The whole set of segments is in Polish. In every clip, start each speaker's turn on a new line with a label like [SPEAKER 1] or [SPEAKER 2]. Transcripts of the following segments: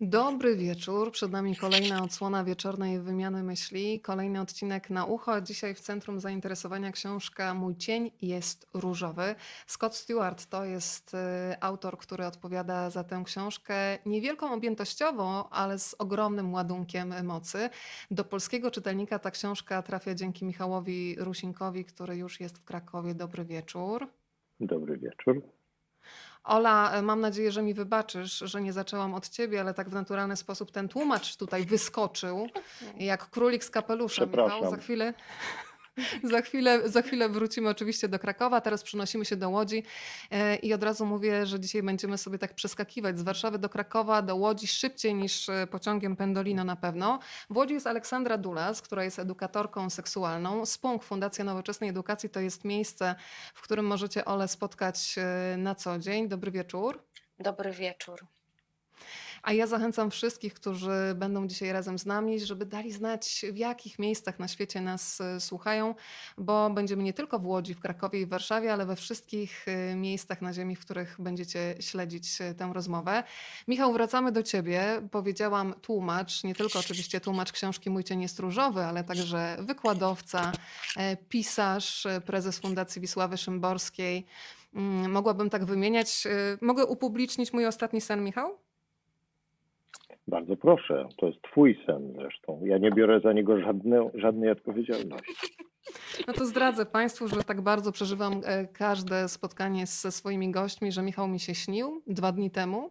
[SPEAKER 1] Dobry wieczór. Przed nami kolejna odsłona wieczornej wymiany myśli, kolejny odcinek na ucho. Dzisiaj w centrum zainteresowania książka Mój cień jest różowy. Scott Stewart to jest y, autor, który odpowiada za tę książkę niewielką objętościowo, ale z ogromnym ładunkiem mocy. Do polskiego czytelnika ta książka trafia dzięki Michałowi Rusinkowi, który już jest w Krakowie. Dobry wieczór.
[SPEAKER 2] Dobry wieczór.
[SPEAKER 1] Ola, e, mam nadzieję, że mi wybaczysz, że nie zaczęłam od ciebie, ale tak w naturalny sposób ten tłumacz tutaj wyskoczył, jak królik z kapelusza. Michał, za chwilę. Za chwilę, za chwilę wrócimy oczywiście do Krakowa, teraz przenosimy się do Łodzi e, i od razu mówię, że dzisiaj będziemy sobie tak przeskakiwać z Warszawy do Krakowa, do Łodzi szybciej niż e, pociągiem Pendolino na pewno. W Łodzi jest Aleksandra Dulas, która jest edukatorką seksualną. SPUNK, Fundacja Nowoczesnej Edukacji, to jest miejsce, w którym możecie Ole spotkać e, na co dzień. Dobry wieczór.
[SPEAKER 3] Dobry wieczór.
[SPEAKER 1] A ja zachęcam wszystkich, którzy będą dzisiaj razem z nami, żeby dali znać, w jakich miejscach na świecie nas e, słuchają, bo będziemy nie tylko w Łodzi, w Krakowie i w Warszawie, ale we wszystkich e, miejscach na Ziemi, w których będziecie śledzić e, tę rozmowę. Michał, wracamy do Ciebie. Powiedziałam tłumacz, nie tylko oczywiście tłumacz książki Mój cień jest różowy, ale także wykładowca, pisarz, prezes Fundacji Wisławy Szymborskiej. Mm, Mogłabym tak wymieniać. Mogę upublicznić mój ostatni sen, Michał?
[SPEAKER 2] Bardzo proszę, to jest twój sen zresztą. Ja nie biorę za niego żadne, żadnej odpowiedzialności.
[SPEAKER 1] No to zdradzę Państwu, że tak bardzo przeżywam e, każde spotkanie ze swoimi gośćmi, że Michał mi się śnił dwa dni temu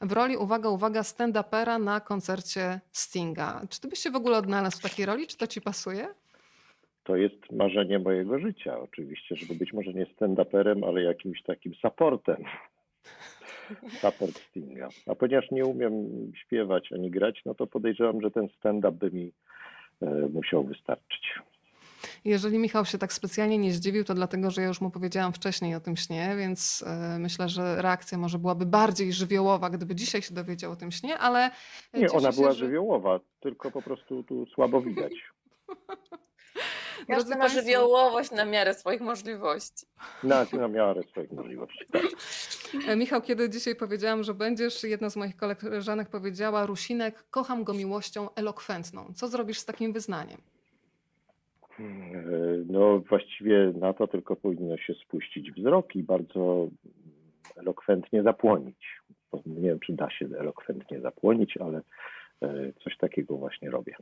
[SPEAKER 1] w roli, uwaga, uwaga, stand-upera na koncercie Stinga. Czy ty byś się w ogóle odnalazł w takiej roli? Czy to ci pasuje?
[SPEAKER 2] To jest marzenie mojego życia oczywiście, żeby być może nie stand-uperem, ale jakimś takim supportem. Support Stinga. A ponieważ nie umiem śpiewać ani grać, no to podejrzewam, że ten stand-up by mi e, musiał wystarczyć.
[SPEAKER 1] Jeżeli Michał się tak specjalnie nie zdziwił, to dlatego, że ja już mu powiedziałam wcześniej o tym śnie, więc e, myślę, że reakcja może byłaby bardziej żywiołowa, gdyby dzisiaj się dowiedział o tym śnie, ale e,
[SPEAKER 2] Nie, ona
[SPEAKER 1] się,
[SPEAKER 2] była
[SPEAKER 1] że-
[SPEAKER 2] żywiołowa, tylko po prostu tu słabo widać.
[SPEAKER 3] Każdy ma żywiołowość na miarę swoich możliwości.
[SPEAKER 2] Na, na miarę swoich możliwości. Tak.
[SPEAKER 1] E, Michał, kiedy dzisiaj powiedziałam, że będziesz, jedna z moich koleżanek powiedziała, Rusinek, kocham go miłością elokwentną. Co zrobisz z takim wyznaniem?
[SPEAKER 2] E, No właściwie na to tylko powinno się spuścić wzrok i bardzo elokwentnie zapłonić. Nie wiem, czy da się elokwentnie zapłonić, ale e, coś takiego właśnie robię.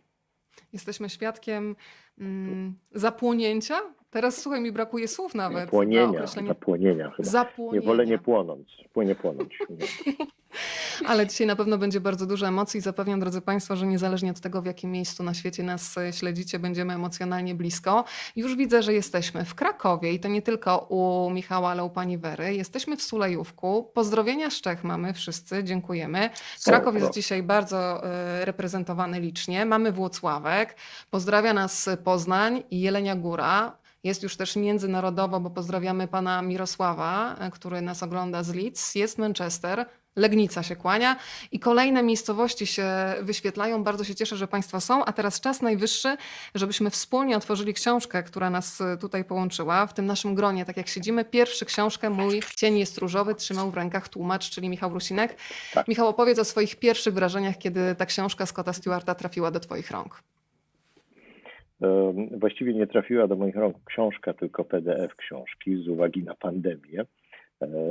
[SPEAKER 1] Jesteśmy świadkiem mm, zapłonięcia? Teraz słuchaj, mi brakuje słów nawet. na
[SPEAKER 2] Płonienia, zapłonienia chyba.
[SPEAKER 1] zapłonienia.
[SPEAKER 2] Nie wolę nie płonąć, nie płonąć.
[SPEAKER 1] Ale dzisiaj na pewno będzie bardzo dużo emocji. Zapewniam, drodzy Państwo, że niezależnie od tego, w jakim miejscu na świecie nas śledzicie, będziemy emocjonalnie blisko. Już widzę, że jesteśmy w Krakowie i to nie tylko u Michała, ale u pani Wery. Jesteśmy w Sulejówku. Pozdrowienia z Czech mamy wszyscy, dziękujemy. Kraków jest dzisiaj bardzo e, reprezentowany licznie. Mamy Włocławek. Pozdrawia nas Poznań i Jelenia Góra. Jest już też międzynarodowo, bo pozdrawiamy pana Mirosława, e, który nas ogląda z Leeds. Jest Manchester. Legnica się kłania i kolejne miejscowości się wyświetlają. Bardzo się cieszę, że Państwo są. A teraz czas najwyższy, żebyśmy wspólnie otworzyli książkę, która nas y, tutaj połączyła. W tym naszym gronie, tak jak siedzimy. Pierwszy książkę Mój cień jest różowy trzymał w rękach tłumacz, czyli Michał Rusinek.
[SPEAKER 2] Tak.
[SPEAKER 1] Michał, opowiedz o swoich pierwszych wrażeniach, kiedy ta książka Scotta Stewarta trafiła do Twoich rąk.
[SPEAKER 2] Właściwie nie trafiła do moich rąk książka, tylko PDF książki z uwagi na pandemię,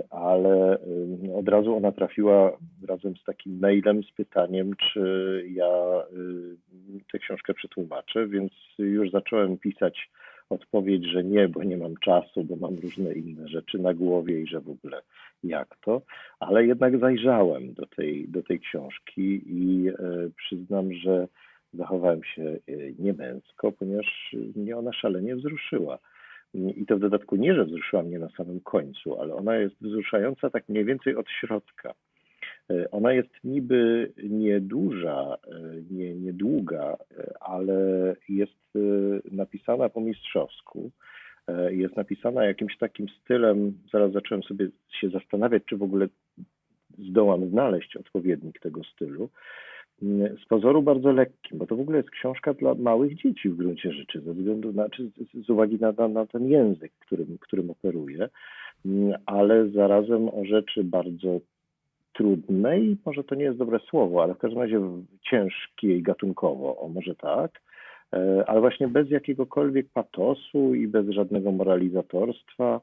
[SPEAKER 2] ale em, od razu ona trafiła razem z takim mailem z pytaniem, czy ja y, tę książkę przetłumaczę, więc już zacząłem pisać odpowiedź, że nie, bo nie mam czasu, bo mam różne inne rzeczy na głowie i że w ogóle jak to, ale jednak zajrzałem do tej, do tej książki i e, przyznam, że zachowałem się e, niemęsko, ponieważ mnie ona szalenie wzruszyła. I to w dodatku nie, że wzruszyła mnie na samym końcu, ale ona jest wzruszająca tak mniej więcej od środka. E, Ona jest niby nieduża, e, nie, niedługa, e, ale jest napisana po mistrzowsku. Jest napisana jakimś takim stylem, zaraz zacząłem sobie się zastanawiać, czy w ogóle zdołam znaleźć odpowiednik tego stylu. Mm, Z pozoru bardzo lekkim, bo to w ogóle jest książka dla małych dzieci w gruncie rzeczy, ze względu na, czy z- z uwagi na, na, na ten język, którym, którym operuje, Mm, ale zarazem o rzeczy bardzo trudnej, może to nie jest dobre słowo, ale w każdym razie ciężkiej gatunkowo, o może tak, e, ale właśnie bez jakiegokolwiek patosu i bez żadnego moralizatorstwa.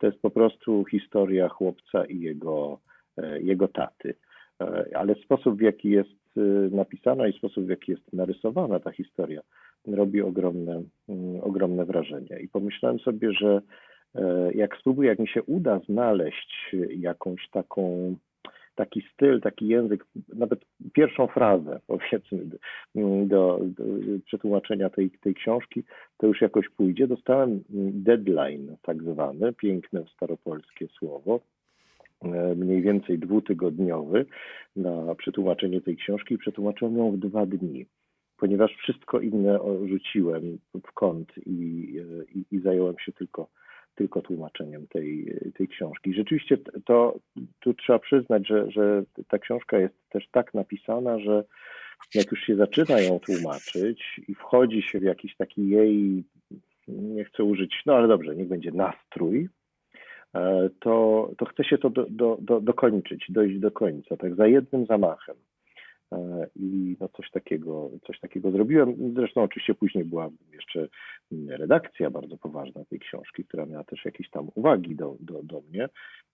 [SPEAKER 2] To jest po prostu historia chłopca i jego, e, jego taty. E, ale sposób, w jaki jest napisana i sposób, w jaki jest narysowana ta historia, robi ogromne, mm, ogromne wrażenie. I pomyślałem sobie, że jak spróbuję, jak mi się uda znaleźć jakąś taką taki styl, taki język, nawet pierwszą frazę, powiedzmy, do, do przetłumaczenia tej, tej książki, to już jakoś pójdzie. Dostałem deadline, tak zwany, piękne staropolskie słowo, e, mniej więcej dwutygodniowy na przetłumaczenie tej książki i przetłumaczyłem ją w dwa dni, ponieważ wszystko inne rzuciłem w kąt i, e, i, i zająłem się tylko tylko tłumaczeniem tej, tej książki. Rzeczywiście to tu trzeba przyznać, że, że ta książka jest też tak napisana, że jak już się zaczyna ją tłumaczyć i wchodzi się w jakiś taki jej, nie chcę użyć, no ale dobrze, niech będzie nastrój, e, to, to chce się to do, do, do, dokończyć, dojść do końca, tak za jednym zamachem. E, i no coś, takiego, coś takiego zrobiłem. Zresztą oczywiście później była jeszcze redakcja bardzo poważna tej książki, która miała też jakieś tam uwagi do, do, do mnie.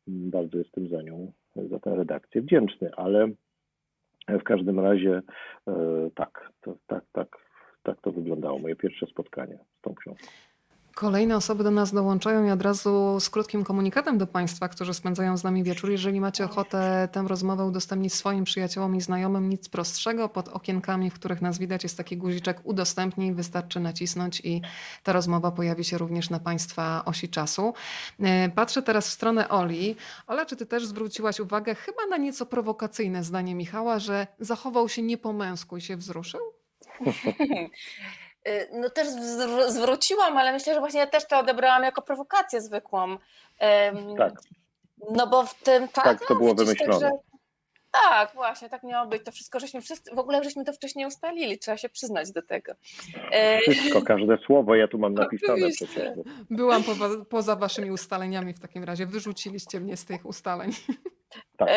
[SPEAKER 2] Bardzo jestem za nią, za tę redakcję wdzięczny, ale w każdym razie e, tak, to, tak, tak, tak to wyglądało, moje pierwsze spotkanie z tą książką.
[SPEAKER 1] Kolejne osoby do nas dołączają i od razu z krótkim komunikatem do Państwa, którzy spędzają z nami wieczór. Jeżeli macie ochotę tę rozmowę udostępnić swoim przyjaciołom i znajomym, nic prostszego. Pod okienkami, w których nas widać, jest taki guziczek udostępnij. Wystarczy nacisnąć i ta rozmowa pojawi się również na Państwa osi czasu. E, patrzę teraz w stronę Oli. Ola, czy Ty też zwróciłaś uwagę chyba na nieco prowokacyjne zdanie Michała, że zachował się nie po męsku i się wzruszył?
[SPEAKER 3] Y, no też zwróciłam, ale myślę, że właśnie ja też to odebrałam jako prowokację zwykłą.
[SPEAKER 2] Tak.
[SPEAKER 3] No bo w tym
[SPEAKER 2] tak, tak to było wymyślone. Tak,
[SPEAKER 3] tak, właśnie, tak miało być. To wszystko żeśmy wszyscy, w ogóle żeśmy to wcześniej ustalili, trzeba się przyznać do tego.
[SPEAKER 2] E, wszystko, każde słowo, ja tu mam napisane przecież.
[SPEAKER 1] Byłam po, poza waszymi ustaleniami w takim razie, wyrzuciliście mnie z tych ustaleń.
[SPEAKER 3] Tak.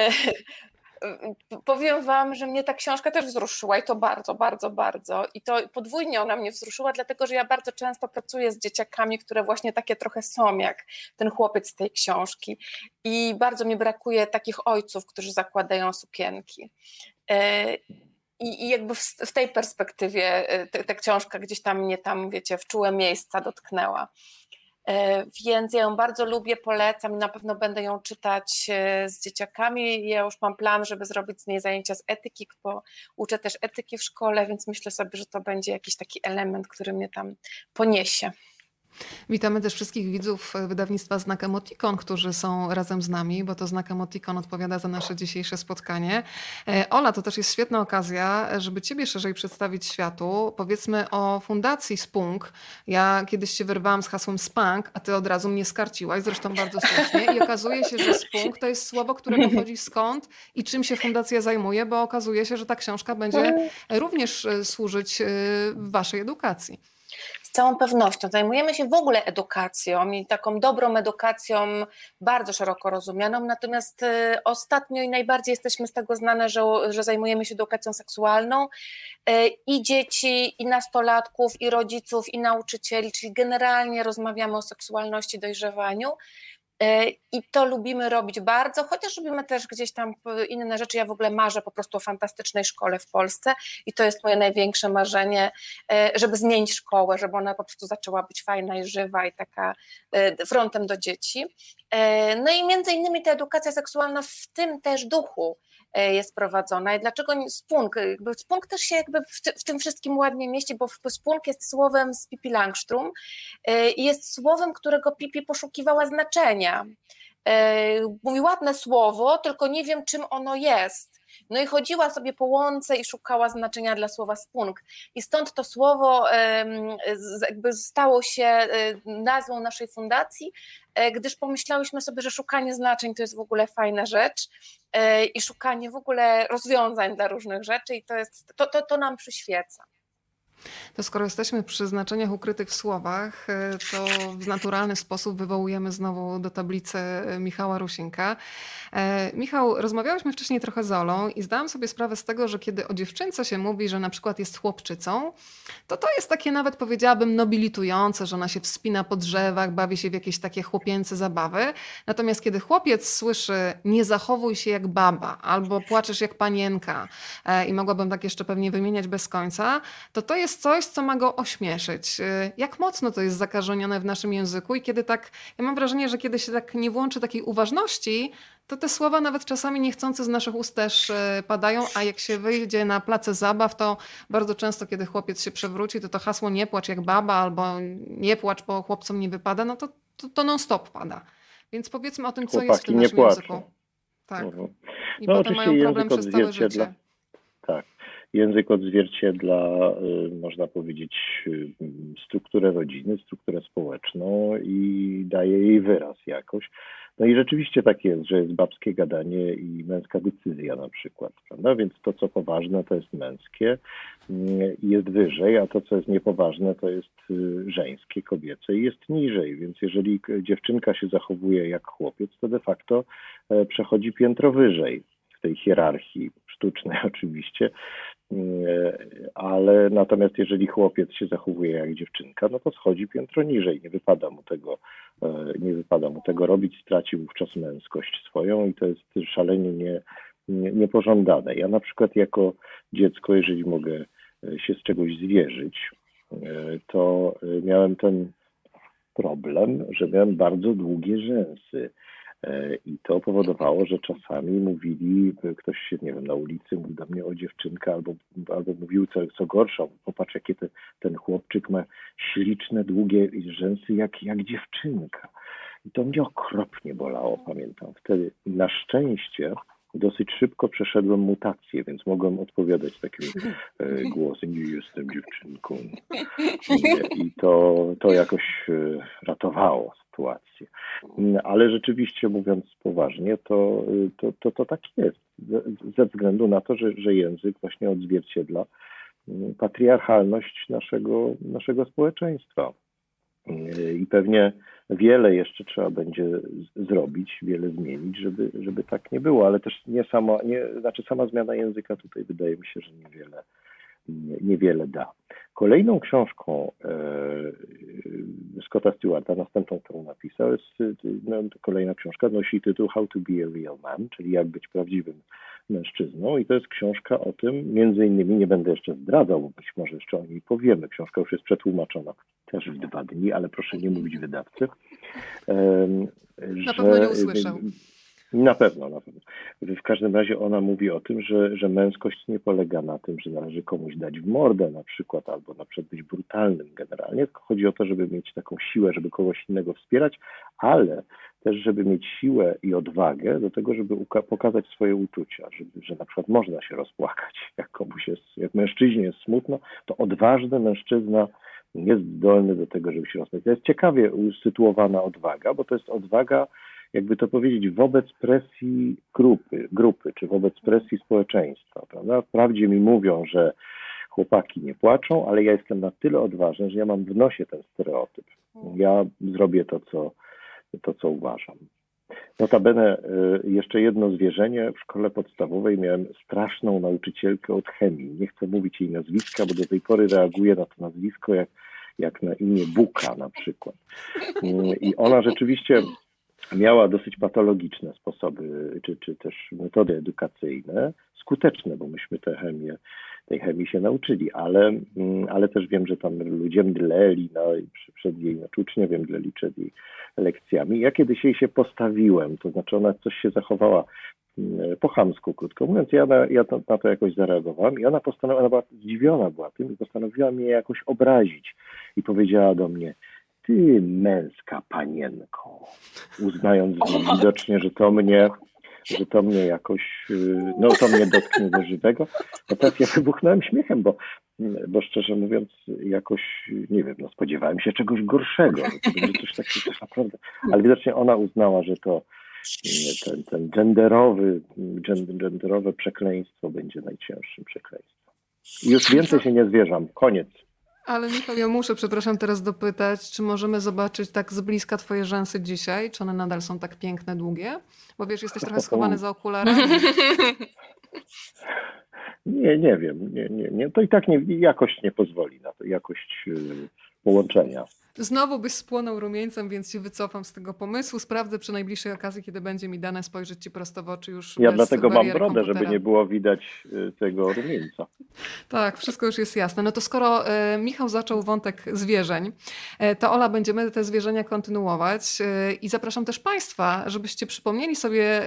[SPEAKER 3] E, powiem Wam, że mnie ta książka też wzruszyła i to bardzo, bardzo, bardzo. I to podwójnie ona mnie wzruszyła, dlatego że ja bardzo często pracuję z dzieciakami, które właśnie takie trochę są jak ten chłopiec z tej książki. I bardzo mi brakuje takich ojców, którzy zakładają sukienki. E, I, jakby w, tej perspektywie e, ta książka gdzieś tam mnie tam, wiecie, w czułe miejsca dotknęła. E, więc ja ją bardzo lubię, polecam i na pewno będę ją czytać e, z dzieciakami. Ja już mam plan, żeby zrobić z niej zajęcia z etyki, bo uczę też etyki w szkole, więc myślę sobie, że to będzie jakiś taki element, który mnie tam poniesie.
[SPEAKER 1] Witamy też wszystkich widzów wydawnictwa Znak Emotikon, którzy są razem z nami, bo to Znak Emotikon odpowiada za nasze dzisiejsze spotkanie. E, Ola, to też jest świetna okazja, żeby Ciebie szerzej przedstawić światu. Powiedzmy o Fundacji Spunk. Ja kiedyś się wyrwałam z hasłem Spunk, a Ty od razu mnie skarciłaś, zresztą bardzo słusznie. I okazuje się, że Spunk to jest słowo, które pochodzi skąd i czym się fundacja zajmuje, bo okazuje się, że ta książka będzie również e, służyć e, Waszej edukacji.
[SPEAKER 3] Z całą pewnością. Zajmujemy się w ogóle edukacją i taką dobrą edukacją, bardzo szeroko rozumianą, natomiast y, ostatnio i najbardziej jesteśmy z tego znane, że, że zajmujemy się edukacją seksualną y, i dzieci, i nastolatków, i rodziców, i nauczycieli, czyli generalnie rozmawiamy o seksualności, dojrzewaniu. E, I to lubimy robić bardzo, chociaż robimy też gdzieś tam inne rzeczy. Ja w ogóle marzę po prostu o fantastycznej szkole w Polsce i to jest moje największe marzenie, e, żeby zmienić szkołę, żeby ona po prostu zaczęła być fajna i żywa i taka e, frontem do dzieci. No i między innymi ta edukacja seksualna w tym też duchu jest prowadzona i dlaczego spunk, jakby spunk też się jakby w, w tym wszystkim ładnie mieści, bo spunk jest słowem z Pipi Langstrom e, i jest słowem, którego Pipi poszukiwała znaczenia. E, mówi ładne słowo, tylko nie wiem czym ono jest. No i chodziła sobie po łące i szukała znaczenia dla słowa spunk. I stąd to słowo jakby stało się nazwą naszej fundacji, gdyż pomyślałyśmy sobie, że szukanie znaczeń to jest w ogóle fajna rzecz E, i szukanie w ogóle rozwiązań dla różnych rzeczy i to, jest, to, to, to nam przyświeca.
[SPEAKER 1] To skoro jesteśmy przy znaczeniach ukrytych w słowach, e, to w naturalny sposób wywołujemy znowu do tablicy e, Michała Rusinka. E, Michał, rozmawiałyśmy wcześniej trochę z Olą i zdałam sobie sprawę z tego, że kiedy o dziewczynce się mówi, że na przykład jest chłopczycą, to to jest takie nawet powiedziałabym nobilitujące, że ona się wspina po drzewach, bawi się w jakieś takie chłopięce zabawy. Natomiast kiedy chłopiec słyszy nie zachowuj się jak baba albo płaczesz jak panienka i mogłabym tak jeszcze pewnie wymieniać bez końca, to to jest coś, co ma go ośmieszyć. Y, jak mocno to jest zakażenione w naszym języku i kiedy tak, ja mam wrażenie, że kiedy się tak nie włączy takiej uważności, to te słowa nawet czasami niechcący z naszych ust też y, padają, a jak się wyjdzie na place zabaw, to bardzo często, kiedy chłopiec się przewróci, to to hasło nie płacz jak baba albo nie płacz, bo chłopcom nie wypada, no to, to, to non-stop pada. Więc powiedzmy o tym, co
[SPEAKER 2] Chłopaki
[SPEAKER 1] jest w tym naszym
[SPEAKER 2] płaczą.
[SPEAKER 1] języku. Tak.
[SPEAKER 2] Mhm.
[SPEAKER 1] I
[SPEAKER 2] No,
[SPEAKER 1] potem mają problem przez całe życie.
[SPEAKER 2] Język odzwierciedla, y, można powiedzieć, y, strukturę rodziny, strukturę społeczną i daje jej wyraz jakoś. No i rzeczywiście tak jest, że jest babskie gadanie i męska decyzja na przykład, prawda? Więc to, co poważne, to jest męskie y, i jest wyżej, a to, co jest niepoważne, to jest y, żeńskie, kobiece i jest niżej. Więc jeżeli dziewczynka się zachowuje jak chłopiec, to de facto e, przechodzi piętro wyżej w tej hierarchii sztucznej oczywiście, ale natomiast jeżeli chłopiec się zachowuje jak dziewczynka, no to schodzi piętro niżej. Nie wypada mu tego, e, nie wypada mu tego robić, straci wówczas męskość swoją i to jest szalenie nie, nie, niepożądane. Ja na przykład jako dziecko, jeżeli mogę e, się z czegoś zwierzyć, e, to e, miałem ten problem, że miałem bardzo długie rzęsy. E, I to powodowało, że czasami mówili, ktoś się, nie wiem, na ulicy mówił do mnie o dziewczynkę, albo, albo mówił co, co gorsza, popatrz jakie te, ten chłopczyk ma śliczne, długie rzęsy jak, jak dziewczynka. I to mnie okropnie bolało, pamiętam. Wtedy na szczęście dosyć szybko przeszedłem mutację, więc mogłem odpowiadać takim e, głosem, nie jestem dziewczynką. I, to, to jakoś e, ratowało sytuację. Mm, Ale rzeczywiście mówiąc poważnie, to, y, to, to, to tak jest. Ze, względu na to, że, że język właśnie odzwierciedla mm, patriarchalność naszego, naszego społeczeństwa. Y, I pewnie wiele jeszcze trzeba będzie zrobić, wiele zmienić, żeby, żeby tak nie było, ale też nie sama, nie, znaczy sama zmiana języka tutaj wydaje mi się, że niewiele, nie- niewiele da. Kolejną książką e, Scotta Stewarta, następną, którą napisał, jest no, kolejna książka, nosi tytuł How to be a real man, czyli jak być prawdziwym mężczyzną i to jest książka o tym, między innymi, nie będę jeszcze zdradzał, bo być może jeszcze o niej powiemy, książka już jest przetłumaczona też w dwa dni, ale proszę nie mówić wydawcy. em,
[SPEAKER 1] Na
[SPEAKER 2] że-
[SPEAKER 1] pewno nie usłyszał.
[SPEAKER 2] Na pewno, na pewno. W każdym razie ona mówi o tym, że, że męskość nie polega na tym, że należy komuś dać w mordę na przykład, albo na przykład być brutalnym generalnie, tylko chodzi o to, żeby mieć taką siłę, żeby kogoś innego wspierać, ale też, żeby mieć siłę i odwagę do tego, żeby pokazać swoje uczucia, żeby, że na przykład można się rozpłakać, jak komuś jest, jak mężczyźnie jest smutno, to odważny mężczyzna jest zdolny do tego, żeby się rozpłakać. To jest ciekawie usytuowana odwaga, bo to jest odwaga jakby to powiedzieć, wobec presji grupy, grupy czy wobec presji społeczeństwa. Prawda? Wprawdzie mi mówią, że chłopaki nie płaczą, ale ja jestem na tyle odważny, że ja mam w nosie ten stereotyp. Ja zrobię to, co, to, co uważam. Notabene y, jeszcze jedno zwierzenie. W szkole podstawowej miałem straszną nauczycielkę od chemii. Nie chcę mówić jej nazwiska, bo do tej pory reaguję na to nazwisko jak, jak na imię Buka na przykład. Y, I ona rzeczywiście miała dosyć patologiczne sposoby, czy, czy też metody edukacyjne, skuteczne, bo myśmy tę chemię, tej chemii się nauczyli, ale, mm, ale też wiem, że tam ludzie mdleli no, przed jej, znaczy uczniowie mdleli przed jej lekcjami. Ja kiedyś jej się postawiłem, to znaczy ona coś się zachowała mm, po chamsku, krótko mówiąc, ja, na, ja to, na to jakoś zareagowałem i ona postanowiła, ona była zdziwiona była tym i postanowiła mnie jakoś obrazić i powiedziała do mnie, ty męska panienko, uznając widocznie, że to mnie, że to mnie jakoś, y, no to mnie dotknie do żywego. No teraz ja wybuchnąłem śmiechem, bo, bo szczerze mówiąc jakoś, nie wiem, no spodziewałem się czegoś gorszego, że będzie coś takiego tak naprawdę, ale widocznie ona uznała, że to y, ten, ten genderowy, gen- genderowe przekleństwo będzie najcięższym przekleństwem. Już więcej się nie zwierzam. Koniec.
[SPEAKER 1] Ale Michał, ja muszę, przepraszam, teraz dopytać, czy możemy zobaczyć tak z bliska twoje rzęsy dzisiaj? Czy one nadal są tak piękne, długie? Bo wiesz, jesteś trochę schowany za okularami.
[SPEAKER 2] Nie, nie wiem. Nie, nie, nie. To i tak nie, jakość nie pozwoli na to, jakość y, połączenia.
[SPEAKER 1] Znowu byś spłonął rumieńcem, więc się wycofam z tego pomysłu. Sprawdzę przy najbliższej okazji, kiedy będzie mi dane spojrzeć ci prosto w oczy już
[SPEAKER 2] Ja
[SPEAKER 1] bez
[SPEAKER 2] dlatego mam brodę, żeby
[SPEAKER 1] komputera.
[SPEAKER 2] nie było widać y, tego rumieńca.
[SPEAKER 1] Tak, wszystko już jest jasne. No to skoro e, Michał zaczął wątek zwierzeń, e, to Ola, będziemy te zwierzenia kontynuować e, i zapraszam też Państwa, żebyście przypomnieli sobie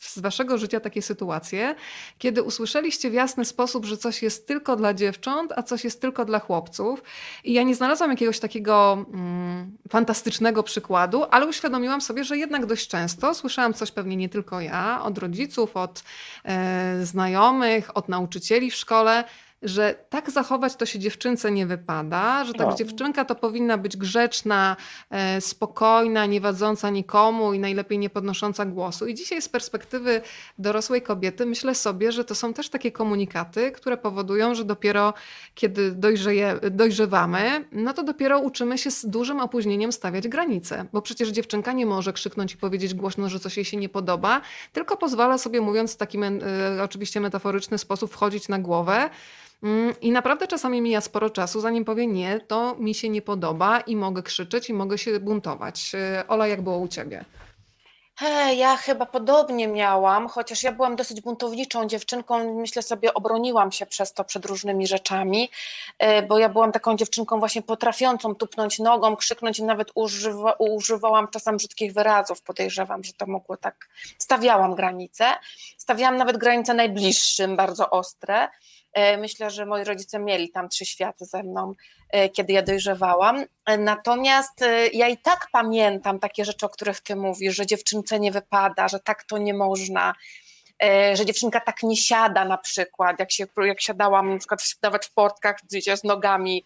[SPEAKER 1] z Waszego życia takie sytuacje, kiedy usłyszeliście w jasny sposób, że coś jest tylko dla dziewcząt, a coś jest tylko dla chłopców. I ja nie znalazłam jakiegoś takiego mm, fantastycznego przykładu, ale uświadomiłam sobie, że jednak dość często słyszałam coś pewnie nie tylko ja, od rodziców, od e, znajomych, od nauczycieli w szkole, że tak zachować to się dziewczynce nie wypada, że tak
[SPEAKER 2] Tak.
[SPEAKER 1] dziewczynka to powinna być grzeczna, e, spokojna, nie wadząca nikomu i najlepiej nie podnosząca głosu. I dzisiaj z perspektywy dorosłej kobiety myślę sobie, że to są też takie komunikaty, które powodują, że dopiero kiedy dojrzeje, dojrzewamy, no to dopiero uczymy się z dużym opóźnieniem stawiać granice. Bo przecież dziewczynka nie może krzyknąć i powiedzieć głośno, że coś jej się nie podoba, tylko pozwala sobie, mówiąc w taki e, oczywiście metaforyczny sposób, wchodzić na głowę. Mm, I naprawdę czasami mija sporo czasu, zanim powie nie, to mi się nie podoba i mogę krzyczeć i mogę się buntować. E, Ola, jak było u ciebie?
[SPEAKER 3] Ja chyba podobnie miałam, chociaż ja byłam dosyć buntowniczą dziewczynką, myślę sobie, obroniłam się przez to przed różnymi rzeczami, e, bo ja byłam taką dziewczynką właśnie potrafiącą tupnąć nogą, krzyknąć i nawet używa, używałam czasem brzydkich wyrazów, podejrzewam, że to mogło tak, stawiałam granice, stawiałam nawet granice najbliższym, bardzo ostre, Myślę, że moi rodzice mieli tam trzy światy ze mną, e, kiedy ja dojrzewałam. E, Natomiast e, ja i tak pamiętam takie rzeczy, o których ty mówisz, że dziewczynce nie wypada, że tak to nie można, e, że dziewczynka tak nie siada na przykład, jak, się, jak siadałam na przykład nawet w portkach wiecie, z nogami,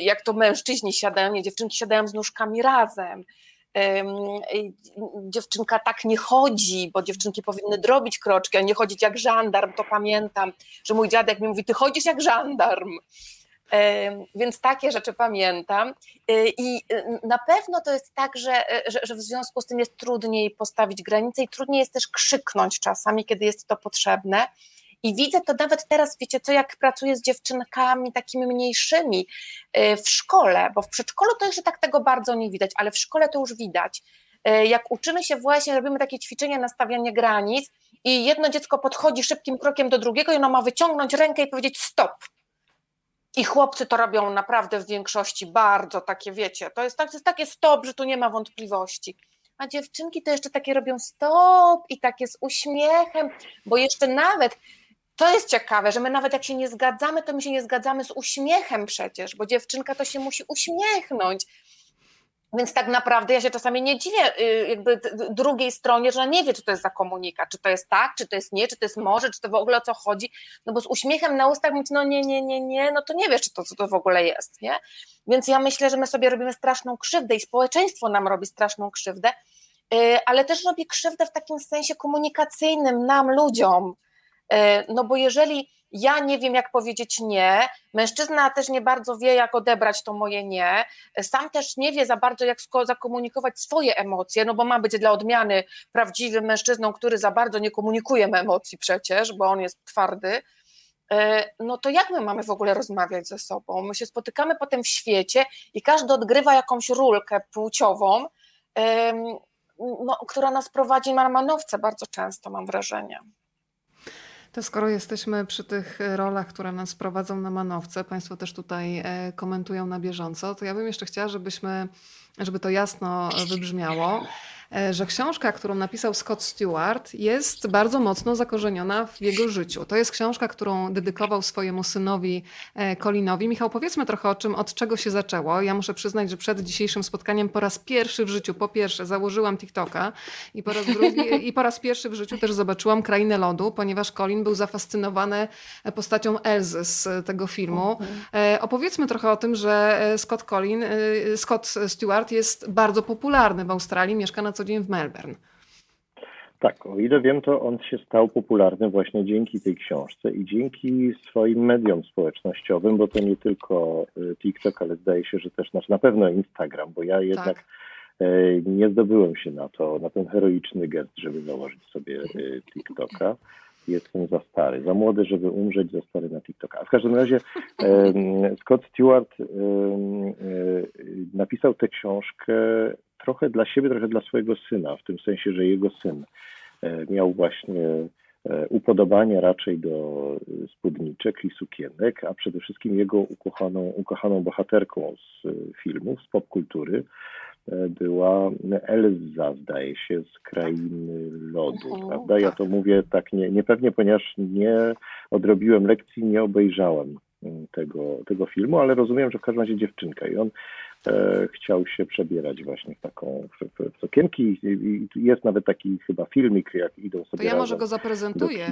[SPEAKER 3] jak to mężczyźni siadają, nie, dziewczynki siadają z nóżkami razem. Dziewczynka tak nie chodzi, bo dziewczynki powinny drobić kroczki, a nie chodzić jak żandarm, to pamiętam, że mój dziadek mi mówi, ty chodzisz jak żandarm. Więc takie rzeczy pamiętam. Y, I y, na pewno to jest tak, że, że, że w związku z tym jest trudniej postawić granice i trudniej jest też krzyknąć czasami, kiedy jest to potrzebne. I widzę to nawet teraz, wiecie co, jak pracuję z dziewczynkami takimi mniejszymi y, w szkole, bo w przedszkolu to jeszcze tak tego bardzo nie widać, ale w szkole to już widać. Y, Jak uczymy się właśnie, robimy takie ćwiczenia na stawianie granic i jedno dziecko podchodzi szybkim krokiem do drugiego i ono ma wyciągnąć rękę i powiedzieć stop. I chłopcy to robią naprawdę w większości bardzo takie, wiecie, to jest, tak, to jest takie stop, że tu nie ma wątpliwości. A dziewczynki to jeszcze takie robią stop i takie z uśmiechem, bo jeszcze nawet to jest ciekawe, że my nawet jak się nie zgadzamy, to my się nie zgadzamy z uśmiechem przecież, bo dziewczynka to się musi uśmiechnąć. Więc tak naprawdę ja się czasami nie dziwię y, jakby drugiej stronie, że ona nie wie, czy to jest za komunikat, czy to jest tak, czy to jest nie, czy to jest może, czy to w ogóle o co chodzi. No bo z uśmiechem na ustach mówić, no nie, nie, nie, nie, no to nie wiesz, czy to, co to w ogóle jest, nie? Więc ja myślę, że my sobie robimy straszną krzywdę i społeczeństwo nam robi straszną krzywdę, y, ale też robi krzywdę w takim sensie komunikacyjnym nam, ludziom. Y, No bo jeżeli ja nie wiem, jak powiedzieć nie, mężczyzna też nie bardzo wie, jak odebrać to moje nie, sam też nie wie za bardzo, jak zakomunikować swoje emocje, no bo ma być dla odmiany prawdziwym mężczyzną, który za bardzo nie komunikuje emocji przecież, bo on jest twardy. E, No to jak my mamy w ogóle rozmawiać ze sobą? My się spotykamy potem w świecie i każdy odgrywa jakąś rulkę płciową, no, która nas prowadzi na manowce bardzo często, mam wrażenie.
[SPEAKER 1] To skoro jesteśmy przy tych e, rolach, które nas prowadzą na manowce, Państwo też tutaj e, komentują na bieżąco, to ja bym jeszcze chciała, żebyśmy, żeby to jasno wybrzmiało, e, że książka, którą napisał Scott Stewart, jest bardzo mocno zakorzeniona w jego życiu. To jest książka, którą dedykował swojemu synowi e, Colinowi. Michał, powiedzmy trochę o czym, od czego się zaczęło. Ja muszę przyznać, że przed dzisiejszym spotkaniem po raz pierwszy w życiu, po pierwsze założyłam TikToka i po raz drugi, i po raz pierwszy w życiu też zobaczyłam Krainę Lodu, ponieważ Colin był zafascynowany postacią Elzy z tego filmu. E, Opowiedzmy trochę o tym, że e, Scott Colin, e, Scott Stewart jest bardzo popularny w Australii, mieszka na co dzień w Melbourne.
[SPEAKER 2] Tak, o ile wiem, to on się stał popularny właśnie dzięki tej książce i dzięki swoim mediom społecznościowym, bo to nie tylko y, TikTok, ale zdaje się, że też na pewno Instagram, bo ja jednak
[SPEAKER 1] Tak.
[SPEAKER 2] e, nie zdobyłem się na to, na ten heroiczny gest, żeby założyć sobie y, TikToka. Jestem za stary, za młody, żeby umrzeć, za stary na TikToka. A w każdym razie Scott Stewart e, napisał tę książkę trochę dla siebie, trochę dla swojego syna, w tym sensie, że jego syn e, miał właśnie e, upodobanie raczej do e, spódniczek i sukienek, a przede wszystkim jego ukochaną, ukochaną bohaterką z filmów, z popkultury była Elza, zdaje się, z Krainy Lodu,
[SPEAKER 3] Mhm,
[SPEAKER 2] prawda? Ja to mówię tak nie, niepewnie, ponieważ nie odrobiłem lekcji, nie obejrzałem mm, tego, tego filmu, ale rozumiem, że w każdym razie dziewczynka i on chciał się przebierać właśnie w taką, w, sukienki i, jest nawet taki chyba filmik, jak idą sobie
[SPEAKER 1] To ja może go zaprezentuję.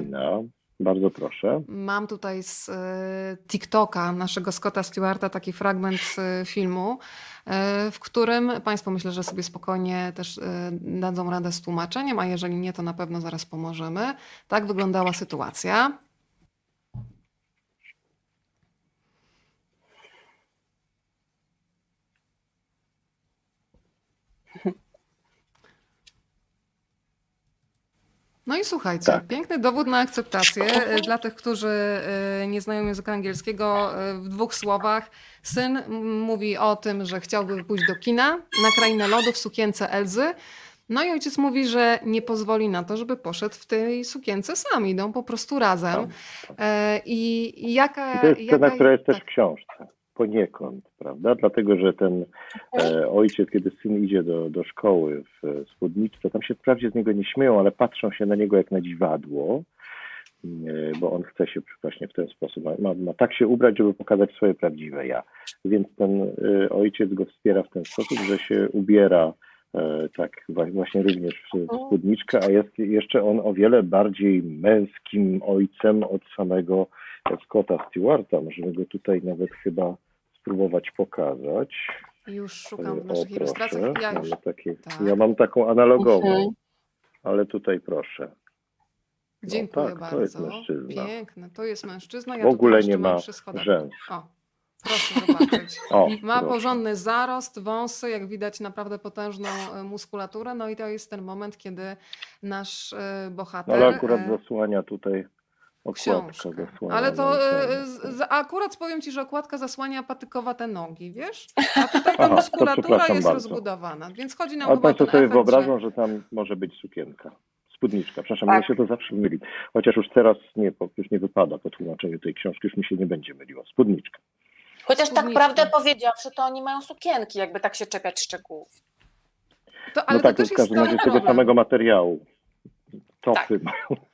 [SPEAKER 2] Bardzo proszę.
[SPEAKER 1] Mam tutaj z e, TikToka naszego Scotta Stewarta taki fragment e, filmu, e, w którym Państwo myślę, że sobie spokojnie też e, dadzą radę z tłumaczeniem, a jeżeli nie, to na pewno zaraz pomożemy. Tak wyglądała sytuacja. No i słuchajcie,
[SPEAKER 2] Tak.
[SPEAKER 1] piękny dowód na akceptację e, dla tych, którzy e, nie znają języka angielskiego. e, W dwóch słowach syn mówi o tym, że chciałby pójść do kina na krainę lodu w sukience Elzy. No i ojciec mówi, że nie pozwoli na to, żeby poszedł w tej sukience sam. Idą po prostu razem. I, jaka.
[SPEAKER 2] I to jest scena,
[SPEAKER 1] jaka
[SPEAKER 2] która jest też
[SPEAKER 1] tak.
[SPEAKER 2] w książce. Poniekąd, prawda? Dlatego, że ten e, ojciec, kiedy syn idzie do, do szkoły w e, spódniczce, tam się wprawdzie z niego nie śmieją, ale patrzą się na niego jak na dziwadło, e, bo on chce się właśnie w ten sposób, ma, ma tak się ubrać, żeby pokazać swoje prawdziwe ja. Więc ten e, ojciec go wspiera w ten sposób, że się ubiera e, tak właśnie również w spódniczkę, a jest jeszcze on o wiele bardziej męskim ojcem od samego Scotta Stewarta. Możemy go tutaj nawet chyba spróbować pokazać.
[SPEAKER 1] Już szukam w naszych ilustracjach. Ja już.
[SPEAKER 2] Takie,
[SPEAKER 1] Tak.
[SPEAKER 2] ja mam taką analogową,
[SPEAKER 3] Mhm.
[SPEAKER 2] ale tutaj proszę.
[SPEAKER 1] Dziękuję
[SPEAKER 2] tak,
[SPEAKER 1] bardzo.
[SPEAKER 2] to jest mężczyzna.
[SPEAKER 1] Piękne. To jest mężczyzna. Ja
[SPEAKER 2] W ogóle nie ma
[SPEAKER 1] schodach.
[SPEAKER 2] rzęs.
[SPEAKER 1] O, proszę zobaczyć.
[SPEAKER 2] O,
[SPEAKER 1] Ma
[SPEAKER 2] proszę.
[SPEAKER 1] porządny zarost, wąsy, jak widać naprawdę potężną e, muskulaturę. No i to jest ten moment, kiedy nasz e, bohater...
[SPEAKER 2] Ale akurat
[SPEAKER 1] e,
[SPEAKER 2] zasłania tutaj okładka. Zasłania
[SPEAKER 1] Ale to e, z- z- akurat powiem ci, że okładka zasłania patykowate nogi, wiesz? A tutaj ta
[SPEAKER 2] Aha,
[SPEAKER 1] muskulatura jest
[SPEAKER 2] bardzo.
[SPEAKER 1] rozbudowana, więc chodzi nam
[SPEAKER 2] Ale
[SPEAKER 1] chyba o
[SPEAKER 2] Państwo sobie wyobrażą,
[SPEAKER 1] że...
[SPEAKER 2] że tam może być sukienka. Spódniczka, przepraszam,
[SPEAKER 3] Tak.
[SPEAKER 2] mnie się to zawsze myli. Chociaż już teraz nie, już nie wypada po tłumaczeniu tej książki, już mi się nie będzie myliła. Spódniczka.
[SPEAKER 3] Chociaż tak
[SPEAKER 1] Spódniczka.
[SPEAKER 3] prawdę powiedziawszy, to oni mają sukienki, jakby tak się czepiać szczegółów.
[SPEAKER 1] To, ale
[SPEAKER 2] no tak,
[SPEAKER 1] to też
[SPEAKER 2] w
[SPEAKER 1] jest
[SPEAKER 2] każdym razie tego samego materiału. Topy
[SPEAKER 3] Tak.
[SPEAKER 2] mają.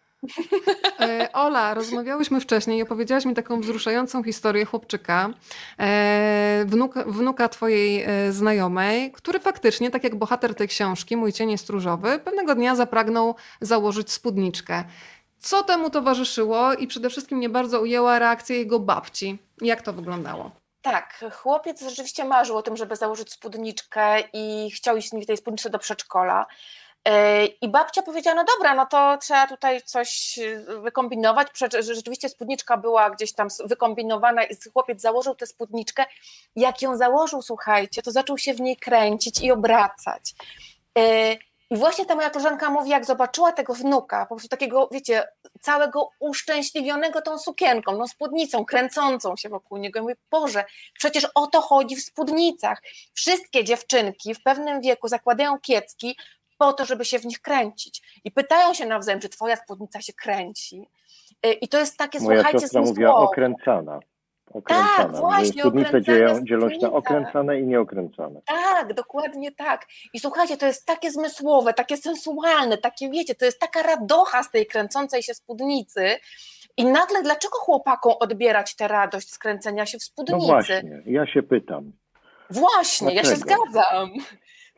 [SPEAKER 1] E, Ola, rozmawiałyśmy wcześniej i opowiedziałaś mi taką wzruszającą historię chłopczyka, e, wnuka, wnuka twojej e, znajomej, który faktycznie, tak jak bohater tej książki, Mój cień jest różowy, pewnego dnia zapragnął założyć spódniczkę. Co temu towarzyszyło i przede wszystkim mnie bardzo ujęła reakcja jego babci. Jak to wyglądało?
[SPEAKER 3] Tak, chłopiec rzeczywiście marzył o tym, żeby założyć spódniczkę i chciał iść w tej spódniczce do przedszkola. Yy, I babcia powiedziała, no dobra, no to trzeba tutaj coś yy, wykombinować. Rzeczywiście spódniczka była gdzieś tam wykombinowana i chłopiec założył tę spódniczkę. Jak ją założył, słuchajcie, to zaczął się w niej kręcić i obracać. Yy, I właśnie ta moja koleżanka mówi, jak zobaczyła tego wnuka, po prostu takiego, wiecie, całego uszczęśliwionego tą sukienką, tą spódnicą, kręcącą się wokół niego. I mówi, Boże, przecież o to chodzi w spódnicach. Wszystkie dziewczynki w pewnym wieku zakładają kiecki po to, żeby się w nich kręcić. I pytają się nawzajem, czy twoja spódnica się kręci. Y, I to jest takie,
[SPEAKER 2] Moja
[SPEAKER 3] słuchajcie,
[SPEAKER 2] siostra mówiła okręcana. Okręcana.
[SPEAKER 3] Tak, właśnie,
[SPEAKER 2] Spódnice dzieją, dzielą się na okręcane i nieokręcane.
[SPEAKER 3] Tak, dokładnie tak. I słuchajcie, to jest takie zmysłowe, takie sensualne, takie wiecie, to jest taka radocha z tej kręcącej się spódnicy. I nagle dlaczego chłopakom odbierać tę radość z kręcenia się w
[SPEAKER 2] No
[SPEAKER 3] spódnicy?
[SPEAKER 2] właśnie, ja się pytam.
[SPEAKER 3] Właśnie, ja się
[SPEAKER 2] Dlaczego?
[SPEAKER 3] zgadzam.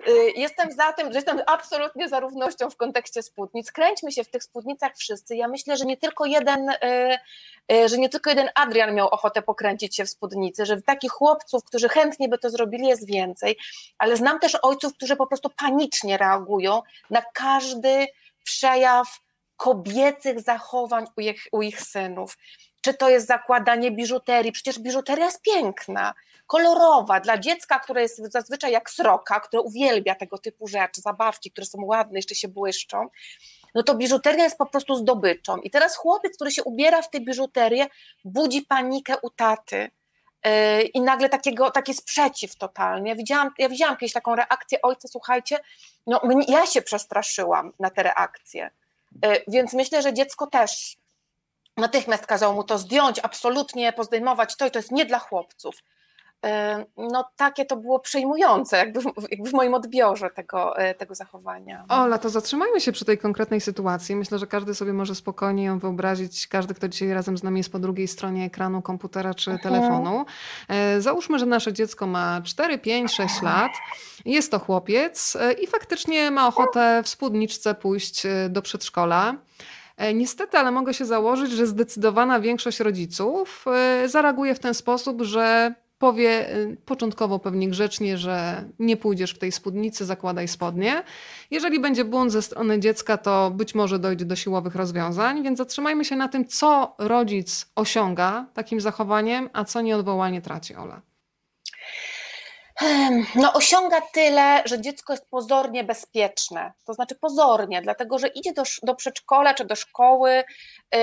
[SPEAKER 3] Y, Jestem za tym, że jestem absolutnie za równością w kontekście spódnic. Kręćmy się w tych spódnicach wszyscy. Ja myślę, że nie tylko jeden, y, y, że nie tylko jeden Adrian miał ochotę pokręcić się w spódnicy, że takich chłopców, którzy chętnie by to zrobili, jest więcej, ale znam też ojców, którzy po prostu panicznie reagują na każdy przejaw kobiecych zachowań u ich, u ich synów. Czy to jest zakładanie biżuterii? Przecież biżuteria jest piękna, kolorowa. Dla dziecka, które jest zazwyczaj jak sroka, które uwielbia tego typu rzeczy, zabawki, które są ładne, jeszcze się błyszczą, no to biżuteria jest po prostu zdobyczą. I teraz chłopiec, który się ubiera w tę biżuterię, budzi panikę u taty. Yy, I nagle takiego, taki sprzeciw totalny. Ja widziałam, ja widziałam kiedyś taką reakcję ojca, słuchajcie, no ja się przestraszyłam na te reakcje. Yy, więc myślę, że dziecko też natychmiast kazał mu to zdjąć, absolutnie pozdejmować to i to jest nie dla chłopców no takie to było przejmujące jakby w, jakby w moim odbiorze tego, e, tego zachowania.
[SPEAKER 1] Ola, to zatrzymajmy się przy tej konkretnej sytuacji. Myślę, że każdy sobie może spokojnie ją wyobrazić, każdy, kto dzisiaj razem z nami jest po drugiej stronie ekranu komputera czy mhm. telefonu. E, załóżmy, że nasze dziecko ma 4, 5, 6 lat, jest to chłopiec e, i faktycznie ma ochotę w spódniczce pójść do przedszkola. Niestety, ale mogę się założyć, że zdecydowana większość rodziców zareaguje w ten sposób, że powie y, początkowo pewnie grzecznie, że nie pójdziesz w tej spódnicy, zakładaj spodnie. Jeżeli będzie błąd ze strony dziecka, to być może dojdzie do siłowych rozwiązań, więc zatrzymajmy się na tym, co rodzic osiąga takim zachowaniem, a co nieodwołalnie traci Ola.
[SPEAKER 3] No, osiąga tyle, że dziecko jest pozornie bezpieczne. To znaczy pozornie, dlatego że idzie do, do przedszkola czy do szkoły yy,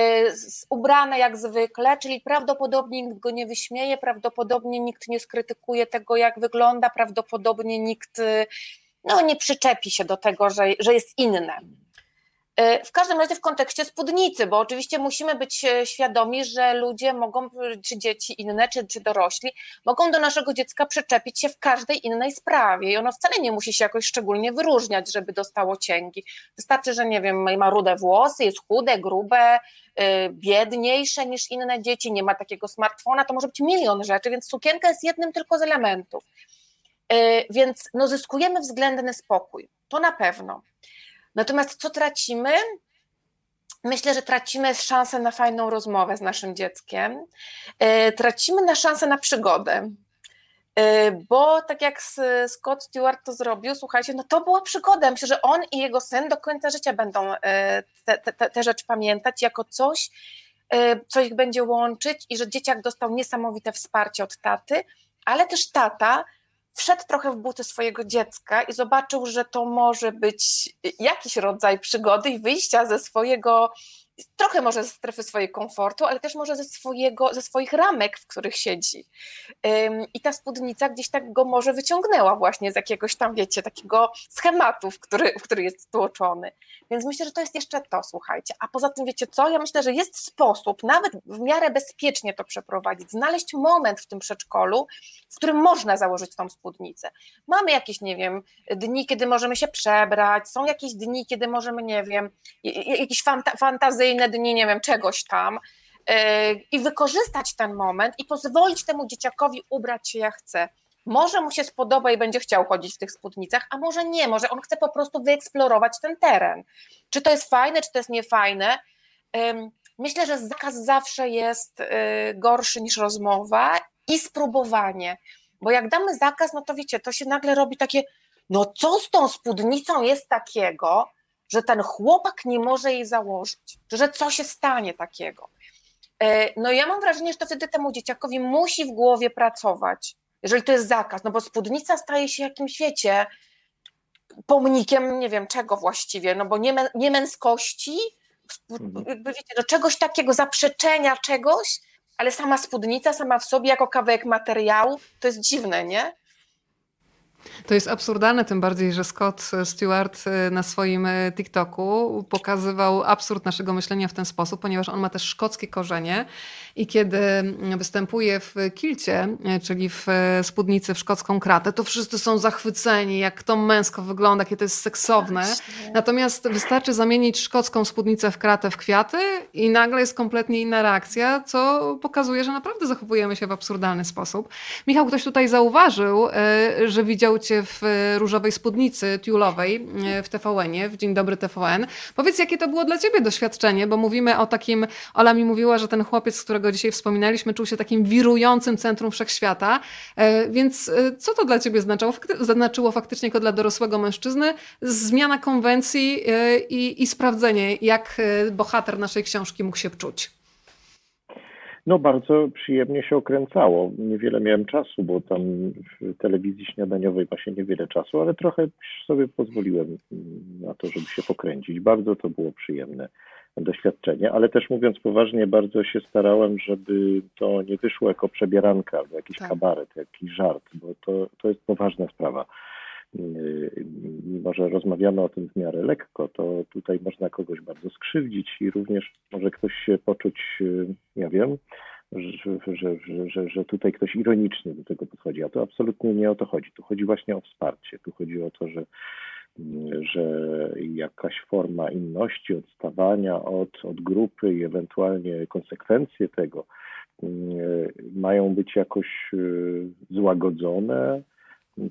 [SPEAKER 3] ubrane jak zwykle, czyli prawdopodobnie nikt go nie wyśmieje, prawdopodobnie nikt nie skrytykuje tego, jak wygląda, prawdopodobnie nikt no, nie przyczepi się do tego, że, że jest inne. E, w każdym razie w kontekście spódnicy, bo oczywiście musimy być e, świadomi, że ludzie mogą, czy dzieci inne, czy, czy dorośli, mogą do naszego dziecka przyczepić się w każdej innej sprawie i ono wcale nie musi się jakoś szczególnie wyróżniać, żeby dostało cięgi. Wystarczy, że nie wiem, ma rude włosy, jest chude, grube, e, biedniejsze niż inne dzieci, nie ma takiego smartfona, to może być milion rzeczy, więc sukienka jest jednym tylko z elementów. Więc no, zyskujemy względny spokój, to na pewno. Natomiast co tracimy? Myślę, że tracimy szansę na fajną rozmowę z naszym dzieckiem, e, tracimy na szansę na przygodę. E, bo tak jak Scott Stewart to zrobił, słuchajcie, no to była przygoda. Myślę, że on i jego syn do końca życia będą e, te, te, te rzeczy pamiętać jako coś, co ich będzie łączyć i że dzieciak dostał niesamowite wsparcie od taty, ale też tata wszedł trochę w buty swojego dziecka i zobaczył, że to może być jakiś rodzaj przygody i wyjścia ze swojego trochę może ze strefy swojej komfortu, ale też może ze, swojego, ze swoich ramek, w których siedzi. I ta spódnica gdzieś tak go może wyciągnęła właśnie z jakiegoś tam, wiecie, takiego schematu, w który, w który jest tłoczony. Więc myślę, że to jest jeszcze to, słuchajcie. A poza tym, wiecie co, ja myślę, że jest sposób, nawet w miarę bezpiecznie to przeprowadzić, znaleźć moment w tym przedszkolu, w którym można założyć tą spódnicę. Mamy jakieś, nie wiem, dni, kiedy możemy się przebrać, są jakieś dni, kiedy możemy, nie wiem, jakieś fanta fantazyjne kolejne dni, nie wiem, czegoś tam e, i wykorzystać ten moment i pozwolić temu dzieciakowi ubrać się jak chce. Może mu się spodoba i będzie chciał chodzić w tych spódnicach, a może nie, może on chce po prostu wyeksplorować ten teren. Czy to jest fajne, czy to jest niefajne? Myślę, że zakaz zawsze jest e, gorszy niż rozmowa i spróbowanie, bo jak damy zakaz, no to wiecie, to się nagle robi takie, no co z tą spódnicą jest takiego, że ten chłopak nie może jej założyć, że co się stanie takiego. E, no ja mam wrażenie, że to wtedy temu dzieciakowi musi w głowie pracować, jeżeli to jest zakaz, no bo spódnica staje się jakimś, wiecie, pomnikiem, nie wiem czego właściwie, no bo nie, nie męskości, mhm. jakby wiecie, no czegoś takiego, zaprzeczenia czegoś, ale sama spódnica, sama w sobie jako kawałek materiału, to jest dziwne, nie?
[SPEAKER 1] To jest absurdalne, tym bardziej, że Scott Stewart y, na swoim y, TikToku pokazywał absurd naszego myślenia w ten sposób, ponieważ on ma też szkockie korzenie i kiedy występuje w kilcie, y, czyli w spódnicy w szkocką kratę, to wszyscy są zachwyceni, jak to męsko wygląda, jakie to jest seksowne. Natomiast wystarczy zamienić szkocką spódnicę w kratę w kwiaty i nagle jest kompletnie inna reakcja, co pokazuje, że naprawdę zachowujemy się w absurdalny sposób. Michał, ktoś tutaj zauważył, że widział cię w e, różowej spódnicy tiulowej e, w TVN-ie, w Dzień Dobry TVN. Powiedz, jakie to było dla ciebie doświadczenie, bo mówimy o takim, Ola mi mówiła, że ten chłopiec, z którego którego dzisiaj wspominaliśmy, czuł się takim wirującym centrum wszechświata. E, więc e, co to dla ciebie znaczyło, znaczyło faktycznie jako dla dorosłego mężczyzny? Zmiana konwencji i, i sprawdzenie, jak bohater naszej książki mógł się czuć.
[SPEAKER 2] No bardzo przyjemnie się okręcało. Niewiele miałem czasu, bo tam w telewizji śniadaniowej się niewiele czasu, ale trochę sobie pozwoliłem na to, żeby się pokręcić. Bardzo to było przyjemne doświadczenie, ale też mówiąc poważnie, bardzo się starałem, żeby to nie wyszło jako przebieranka, jakiś tak. kabaret, jakiś żart, bo to, to jest poważna sprawa. Mimo, że rozmawiamy o tym w miarę lekko, to tutaj można kogoś bardzo skrzywdzić i również może ktoś się poczuć, ja wiem, że, że, że, że, tutaj ktoś ironicznie do tego podchodzi, a to absolutnie nie o to chodzi. Tu chodzi właśnie o wsparcie. Tu chodzi o to, że że jakaś forma inności, odstawania od, od grupy i ewentualnie konsekwencje tego mm, mają być jakoś y, złagodzone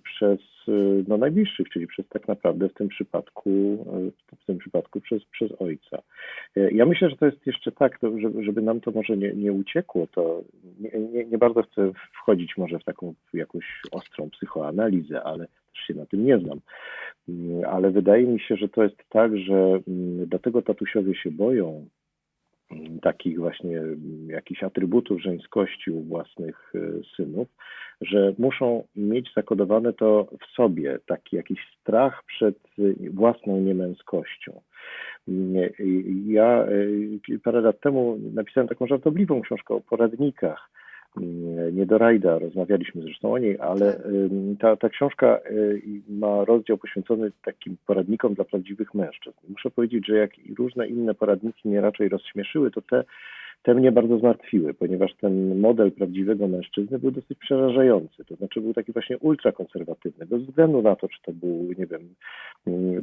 [SPEAKER 2] przez no, najbliższych, czyli przez tak naprawdę w tym przypadku, w tym przypadku przez, przez ojca. Ja myślę, że to jest jeszcze tak, żeby, żeby nam to może nie, nie uciekło, to nie, nie, nie bardzo chcę wchodzić może w taką jakąś ostrą psychoanalizę, ale też się na tym nie znam. Ale wydaje mi się, że to jest tak, że mm, dlatego tatusiowie się boją mm, takich właśnie mm, jakichś atrybutów żeńskości u własnych e, synów, że muszą mieć zakodowane to w sobie, taki jakiś strach przed e, własną niemęskością. Ja e, parę lat temu napisałem taką żartobliwą książkę o poradnikach, Mm, nie do rajda, rozmawialiśmy zresztą o niej, ale tak. ta, ta książka y, ma rozdział poświęcony takim poradnikom dla prawdziwych mężczyzn. Muszę powiedzieć, że jak i różne inne poradniki mnie raczej rozśmieszyły, to te te mnie bardzo zmartwiły, ponieważ ten model prawdziwego mężczyzny był dosyć przerażający. To znaczy był taki właśnie ultrakonserwatywny, bez względu na to, czy to był, nie wiem,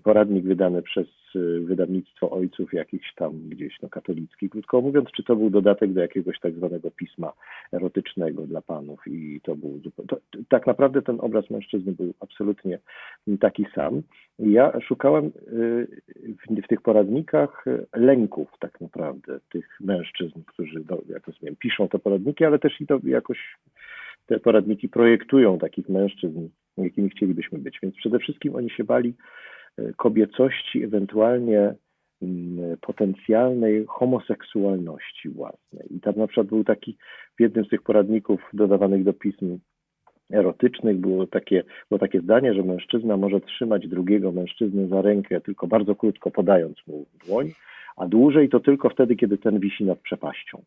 [SPEAKER 2] poradnik wydany przez y, wydawnictwo ojców jakichś tam gdzieś, no katolicki, krótko mówiąc, czy to był dodatek do jakiegoś tak zwanego pisma erotycznego dla panów i to był to, tak naprawdę ten obraz mężczyzny był absolutnie taki sam. Ja szukałem y, w, w tych poradnikach lęków tak naprawdę tych mężczyzn, którzy, no, jak rozumiem, piszą te poradniki, ale też i to jakoś te poradniki projektują takich mężczyzn, jakimi chcielibyśmy być. Więc przede wszystkim oni się bali e, kobiecości, ewentualnie mm, potencjalnej homoseksualności własnej. I tam na przykład był taki, w jednym z tych poradników dodawanych do pism erotycznych było takie, było takie zdanie, że mężczyzna może trzymać drugiego mężczyznę za rękę tylko bardzo krótko podając mu dłoń, a dłużej to tylko wtedy, kiedy ten wisi nad przepaścią.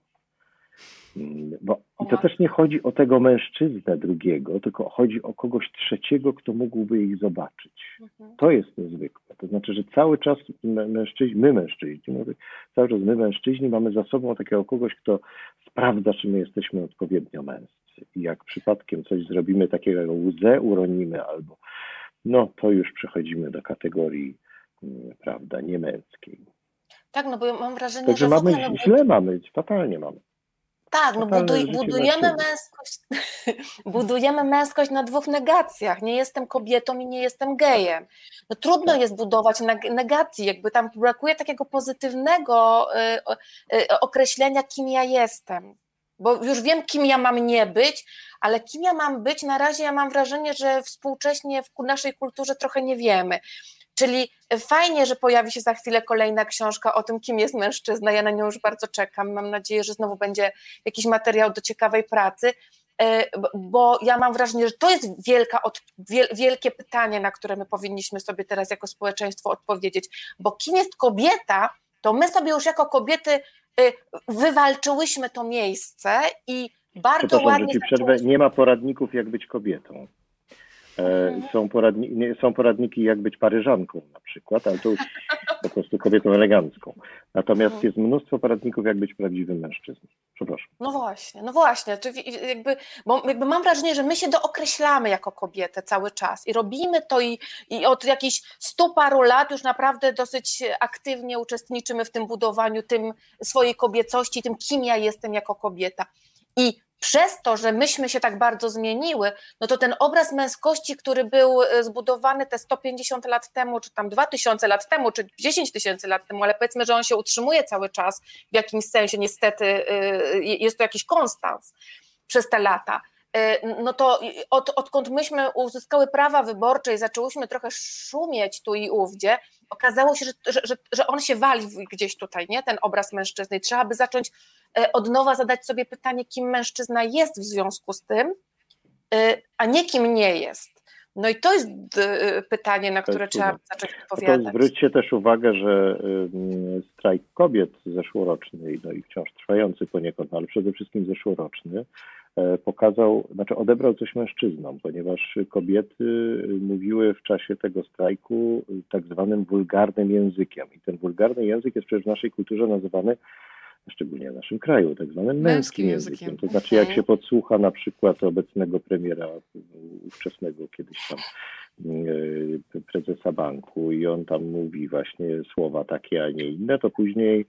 [SPEAKER 2] Mm, bo i to też nie chodzi o tego mężczyznę drugiego, tylko chodzi o kogoś trzeciego, kto mógłby ich zobaczyć. Mhm. To jest niezwykłe. To znaczy, że cały czas mężczyźni, my mężczyźni, mówię, cały czas my mężczyźni mamy za sobą takiego kogoś, kto sprawdza, czy my jesteśmy odpowiednio męscy. I jak przypadkiem coś zrobimy takiego, jak łzę uronimy albo, no to już przechodzimy do kategorii, mm, prawda, niemęskiej.
[SPEAKER 3] Tak, no bo mam wrażenie,
[SPEAKER 2] Także
[SPEAKER 3] że
[SPEAKER 2] mamy
[SPEAKER 3] ogóle, no,
[SPEAKER 2] źle mamy, fatalnie mamy.
[SPEAKER 3] tak, no buduj, budujemy męskość, budujemy męskość na dwóch negacjach. Nie jestem kobietą i nie jestem gejem. No trudno jest budować negacji, jakby tam brakuje takiego pozytywnego y, y, określenia, kim ja jestem. Bo już wiem, kim ja mam nie być, ale kim ja mam być, na razie ja mam wrażenie, że współcześnie w naszej kulturze trochę nie wiemy. Czyli fajnie, że pojawi się za chwilę kolejna książka o tym, kim jest mężczyzna. Ja na nią już bardzo czekam. Mam nadzieję, że znowu będzie jakiś materiał do ciekawej pracy, e, bo ja mam wrażenie, że to jest wielka, wielkie pytanie, na które my powinniśmy sobie teraz jako społeczeństwo odpowiedzieć. Bo kim jest kobieta, to my sobie już jako kobiety e, wywalczyłyśmy to miejsce i bardzo ładnie.
[SPEAKER 2] Ci przerwę, nie ma poradników, jak być kobietą. E, mhm. Są, poradni są poradniki, jak być Paryżanką na przykład, ale to już po prostu kobietą elegancką. Natomiast mhm. jest mnóstwo poradników, jak być prawdziwym mężczyzną. Przepraszam.
[SPEAKER 3] No właśnie, no właśnie. Jakby, bo jakby mam wrażenie, że my się dookreślamy jako kobiety cały czas i robimy to i, i od jakichś stu paru lat już naprawdę dosyć aktywnie uczestniczymy w tym budowaniu tym swojej kobiecości, tym kim ja jestem jako kobieta. I przez to, że myśmy się tak bardzo zmieniły, no to ten obraz męskości, który był e, zbudowany te 150 lat temu, czy tam 2000 lat temu, czy 10 tysięcy lat temu, ale powiedzmy, że on się utrzymuje cały czas w jakimś sensie, niestety e, jest to jakiś konstans przez te lata e, no to od, odkąd myśmy uzyskały prawa wyborcze i zaczęłyśmy trochę szumieć tu i ówdzie, okazało się, że, że, że on się wali gdzieś tutaj, nie? ten obraz mężczyzny i trzeba by zacząć od nowa zadać sobie pytanie, kim mężczyzna jest w związku z tym, e, a nie kim nie jest. No i to jest e, pytanie, na które trzeba zacząć odpowiadać.
[SPEAKER 2] To zwróćcie też uwagę, że strajk kobiet zeszłoroczny, no i wciąż trwający poniekąd, ale przede wszystkim zeszłoroczny, pokazał, znaczy odebrał coś mężczyznom, ponieważ kobiety mówiły w czasie tego strajku tak zwanym wulgarnym językiem. I ten wulgarny język jest przecież w naszej kulturze nazywany szczególnie w naszym kraju, tak zwanym męskim, językiem. językiem. To znaczy, jak się podsłucha na przykład obecnego premiera ówczesnego kiedyś tam prezesa banku i on tam mówi właśnie słowa takie, a nie inne, to później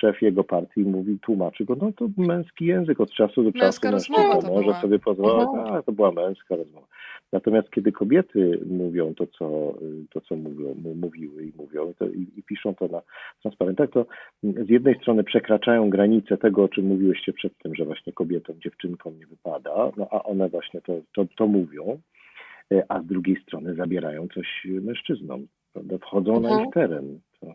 [SPEAKER 2] szef jego partii mówi, tłumaczy go, no to męski język od czasu do czasu mężczyzna może sobie pozwolić, a to była męska rozmowa. Natomiast kiedy kobiety mówią to, co, to, co mówią, mówiły i mówią to, i, i, piszą to na transparentach, to z jednej strony przekraczają granice tego, o czym mówiłyście przed tym, że właśnie kobietom, dziewczynkom nie wypada, no a one właśnie to, to, to mówią, a z drugiej strony zabierają coś mężczyznom, prawda? wchodzą na ich teren. To...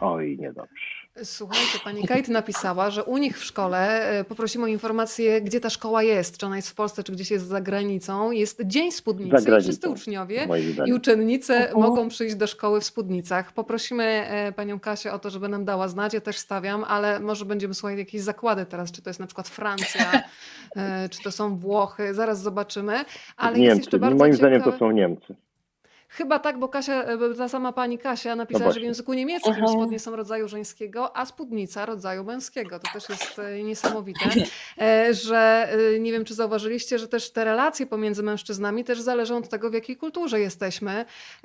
[SPEAKER 2] Oj, niedobrze.
[SPEAKER 1] Słuchajcie, pani Kate napisała, że u nich w szkole e, poprosimy o informację, gdzie ta szkoła jest, czy ona jest w Polsce, czy gdzieś jest za granicą. Jest Dzień Spódnicy i wszyscy uczniowie i uczennice mogą przyjść do szkoły w spódnicach. Poprosimy e, panią Kasię o to, żeby nam dała znać, ja też stawiam, ale może będziemy słuchać jakieś zakłady teraz, czy to jest na przykład Francja, e, czy to są Włochy, zaraz zobaczymy. Ale
[SPEAKER 2] Niemcy.
[SPEAKER 1] jest jeszcze bardzo
[SPEAKER 2] Moim
[SPEAKER 1] ciekawe...
[SPEAKER 2] zdaniem to są Niemcy.
[SPEAKER 1] Chyba tak, bo Kasia, e, ta sama pani Kasia napisała, no że w języku niemieckim Aha. spodnie są rodzaju żeńskiego, a spódnica rodzaju męskiego. To też jest e, niesamowite, e, że nie wiem, czy zauważyliście, że też te relacje pomiędzy mężczyznami też zależą od tego, w jakiej kulturze jesteśmy.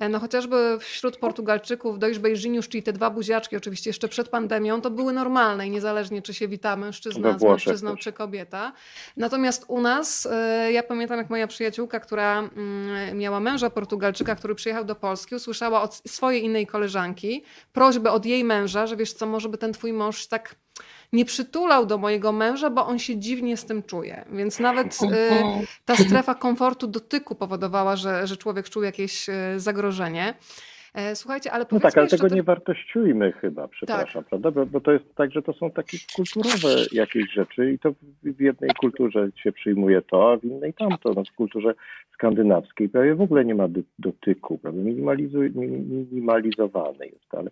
[SPEAKER 1] No chociażby wśród Portugalczyków dojść Beijinhos, czyli te dwa buziaczki, oczywiście jeszcze przed pandemią, to były normalne i niezależnie, czy się wita mężczyzna z mężczyzną, czy kobieta. Natomiast u nas, ja pamiętam, jak moja przyjaciółka, która mm, miała męża Portugalczyka, który przyjechał do Polski, usłyszała od swojej innej koleżanki prośbę od jej męża, że wiesz co, może by ten twój mąż tak nie przytulał do mojego męża, bo on się dziwnie z tym czuje. Więc nawet y, ta strefa komfortu dotyku powodowała, że, że człowiek czuł jakieś y, zagrożenie. E, słuchajcie, ale
[SPEAKER 2] No tak, ale tego nie wartościujmy chyba, przepraszam, tak. prawda? Bo, bo, to jest tak, że to są takie kulturowe jakieś rzeczy i to w jednej kulturze się przyjmuje to, a w innej tamto. No, w kulturze skandynawskiej prawie w ogóle nie ma dotyku, prawda? Minimalizowany jest, ale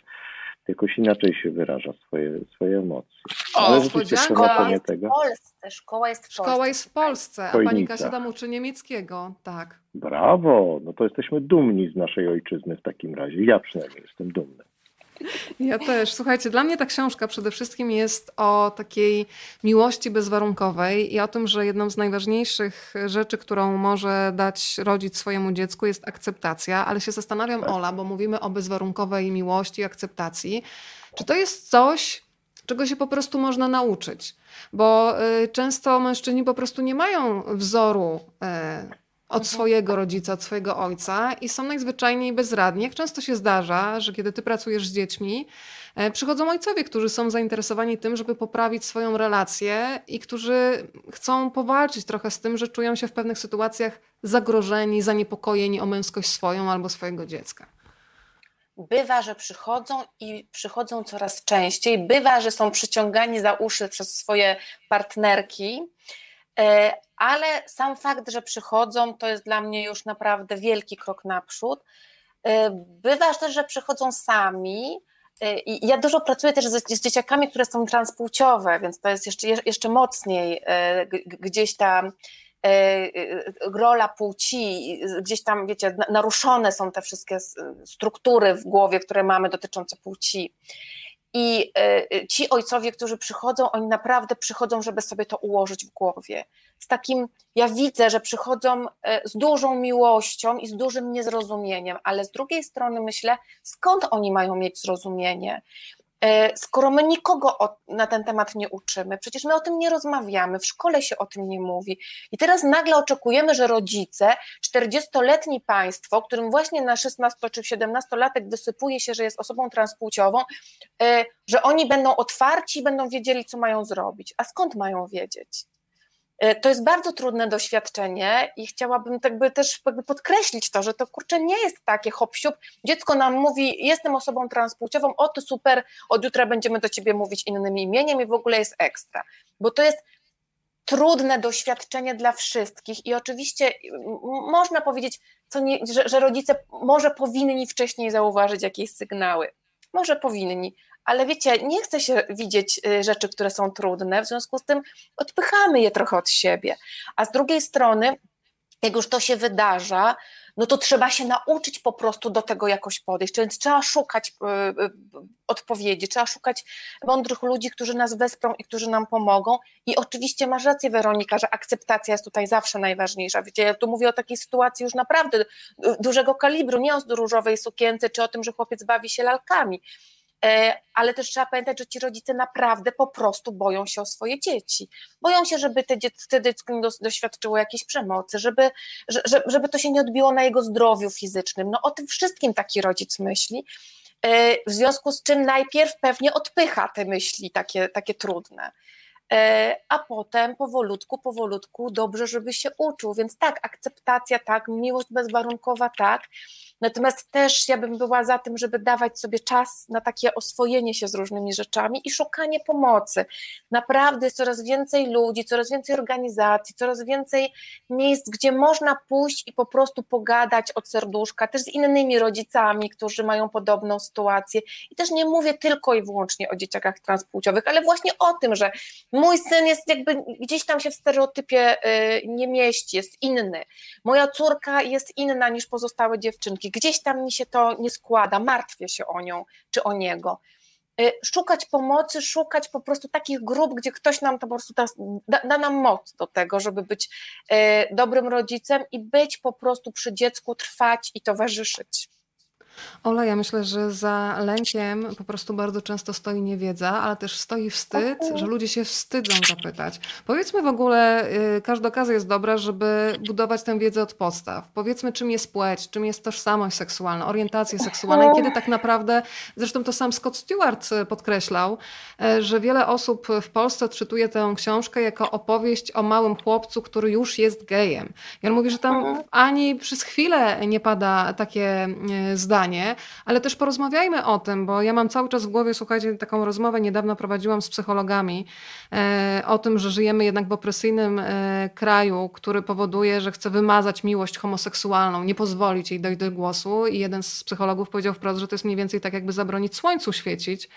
[SPEAKER 2] jakoś inaczej się wyraża swoje, swoje emocje.
[SPEAKER 3] O, Ale rzeczywiście szkoła jest tego. w Polsce. Szkoła jest w Polsce.
[SPEAKER 1] Szkoła jest w Polsce, a pani Kasia tam uczy niemieckiego, tak.
[SPEAKER 2] Brawo, no to jesteśmy dumni z naszej ojczyzny w takim razie. Ja przynajmniej jestem dumny.
[SPEAKER 1] Ja też. Słuchajcie, dla mnie ta książka przede wszystkim jest o takiej miłości bezwarunkowej i o tym, że jedną z najważniejszych rzeczy, którą może dać rodzic swojemu dziecku jest akceptacja, ale się zastanawiam, tak. Ola, bo mówimy o bezwarunkowej miłości i akceptacji. Czy to jest coś, czego się po prostu można nauczyć? Bo y, często mężczyźni po prostu nie mają wzoru y, od mhm. swojego rodzica, od swojego ojca i są najzwyczajniej bezradni. Jak często się zdarza, że kiedy ty pracujesz z dziećmi, e, przychodzą ojcowie, którzy są zainteresowani tym, żeby poprawić swoją relację i którzy chcą powalczyć trochę z tym, że czują się w pewnych sytuacjach zagrożeni, zaniepokojeni o męskość swoją albo swojego dziecka.
[SPEAKER 3] Bywa, że przychodzą i przychodzą coraz częściej. Bywa, że są przyciągani za uszy przez swoje partnerki, ale sam fakt, że przychodzą, to jest dla mnie już naprawdę wielki krok naprzód. E, bywa też, że przychodzą sami. E, I ja dużo pracuję też z, z dzieciakami, które są transpłciowe, więc to jest jeszcze, jeszcze mocniej e, gdzieś tam rola płci, gdzieś tam, wiecie, naruszone są te wszystkie struktury w głowie, które mamy dotyczące płci. I ci ojcowie, którzy przychodzą, oni naprawdę przychodzą, żeby sobie to ułożyć w głowie z takim, ja widzę, że przychodzą e, z dużą miłością i z dużym niezrozumieniem, ale z drugiej strony myślę, skąd oni mają mieć zrozumienie? E, skoro my nikogo o, na ten temat nie uczymy, przecież my o tym nie rozmawiamy, w szkole się o tym nie mówi. I teraz nagle oczekujemy, że rodzice, 40-letni państwo, którym właśnie na 16 czy 17-latek wysypuje się, że jest osobą transpłciową, e, że oni będą otwarci i będą wiedzieli, co mają zrobić. A skąd mają wiedzieć? E, to jest bardzo trudne doświadczenie i chciałabym jakby też jakby podkreślić to, że to kurczę nie jest takie hop Dziecko nam mówi, jestem osobą transpłciową, o to super, od jutra będziemy do ciebie mówić innym imieniem i w ogóle jest ekstra. Bo to jest trudne doświadczenie dla wszystkich i oczywiście można powiedzieć, nie, że, że rodzice może powinni wcześniej zauważyć jakieś sygnały. Może powinni, ale wiecie, nie chce się widzieć y, rzeczy, które są trudne, w związku z tym odpychamy je trochę od siebie. A z drugiej strony, jak już to się wydarza, no to trzeba się nauczyć po prostu do tego jakoś podejść, więc trzeba szukać y, y, odpowiedzi, trzeba szukać mądrych ludzi, którzy nas wesprą i którzy nam pomogą. I oczywiście masz rację, Weronika, że akceptacja jest tutaj zawsze najważniejsza. Wiecie, ja tu mówię o takiej sytuacji już naprawdę dużego kalibru, nie o różowej sukience, czy o tym, że chłopiec bawi się lalkami ale też trzeba pamiętać, że ci rodzice naprawdę po prostu boją się o swoje dzieci. Boją się, żeby te dziecko, dziecko nie doświadczyło jakiejś przemocy, żeby, żeby to się nie odbiło na jego zdrowiu fizycznym. No o tym wszystkim taki rodzic myśli. E, w związku z czym najpierw pewnie odpycha te myśli takie, takie trudne. E, a potem powolutku, powolutku dobrze, żeby się uczył. Więc tak, akceptacja, tak, miłość bezwarunkowa, tak. Natomiast też ja bym była za tym, żeby dawać sobie czas na takie oswojenie się z różnymi rzeczami i szukanie pomocy. Naprawdę jest coraz więcej ludzi, coraz więcej organizacji, coraz więcej miejsc, gdzie można pójść i po prostu pogadać od serduszka, też z innymi rodzicami, którzy mają podobną sytuację. I też nie mówię tylko i wyłącznie o dzieciakach transpłciowych, ale właśnie o tym, że Mój syn jest jakby gdzieś tam się w stereotypie y, nie mieści, jest inny. Moja córka jest inna niż pozostałe dziewczynki. Gdzieś tam mi się to nie składa, martwię się o nią czy o niego y, szukać pomocy, szukać po prostu takich grup, gdzie ktoś nam to po prostu da, da, nam moc do tego, żeby być y, dobrym rodzicem i być po prostu przy dziecku, trwać i towarzyszyć.
[SPEAKER 1] Ola, ja myślę, że za lękiem po prostu bardzo często stoi niewiedza, ale też stoi wstyd, że ludzie się wstydzą zapytać. Powiedzmy w ogóle, y, każda okazja jest dobra, żeby budować tę wiedzę od podstaw. Powiedzmy, czym jest płeć, czym jest tożsamość seksualna, orientacja seksualna i kiedy tak naprawdę, zresztą to sam Scott Stewart y, podkreślał, y, że wiele osób w Polsce odczytuje tę książkę jako opowieść o małym chłopcu, który już jest gejem. I on mówi, że tam mhm. ani przez chwilę nie pada takie zdanie, ale też porozmawiajmy o tym, bo ja mam cały czas w głowie, słuchajcie, taką rozmowę niedawno prowadziłam z psychologami e, o tym, że żyjemy jednak w opresyjnym e, kraju, który powoduje, że chce wymazać miłość homoseksualną, nie pozwolić jej dojść do głosu i jeden z psychologów powiedział wprost, że to jest mniej więcej tak jakby zabronić słońcu świecić.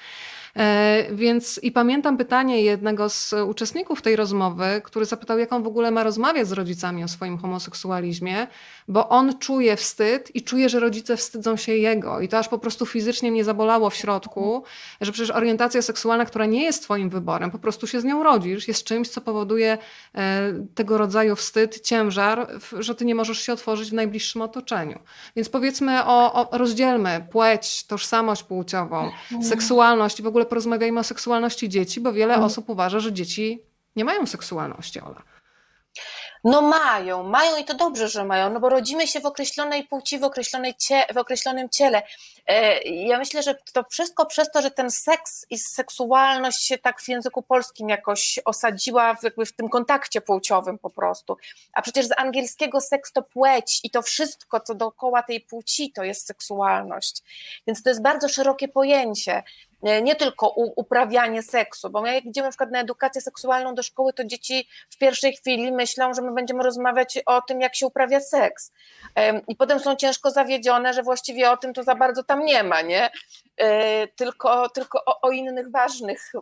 [SPEAKER 1] E, więc i pamiętam pytanie jednego z uczestników tej rozmowy, który zapytał, jak on w ogóle ma rozmawiać z rodzicami o swoim homoseksualizmie, bo on czuje wstyd i czuje, że rodzice wstydzą się jego. I to aż po prostu fizycznie mnie zabolało w środku, że przecież orientacja seksualna, która nie jest Twoim wyborem, po prostu się z nią rodzisz, jest czymś, co powoduje e, tego rodzaju wstyd, ciężar, że Ty nie możesz się otworzyć w najbliższym otoczeniu. Więc powiedzmy o, o rozdzielmy płeć, tożsamość płciową, mhm. seksualność i w ogóle porozmawiajmy o seksualności dzieci, bo wiele mhm. osób uważa, że dzieci nie mają seksualności, Ola.
[SPEAKER 3] No mają, mają i to dobrze, że mają, no bo rodzimy się w określonej płci, w, określonej cie, w określonym ciele. E, ja myślę, że to wszystko przez to, że ten seks i seksualność się tak w języku polskim jakoś osadziła w, jakby w tym kontakcie płciowym po prostu. A przecież z angielskiego seks to płeć i to wszystko, co dookoła tej płci, to jest seksualność. Więc to jest bardzo szerokie pojęcie nie tylko uprawianie seksu, bo jak idziemy na przykład na edukację seksualną do szkoły, to dzieci w pierwszej chwili myślą, że my będziemy rozmawiać o tym, jak się uprawia seks. I potem są ciężko zawiedzione, że właściwie o tym to za bardzo tam nie ma, nie? E, tylko, tylko o, o innych ważnych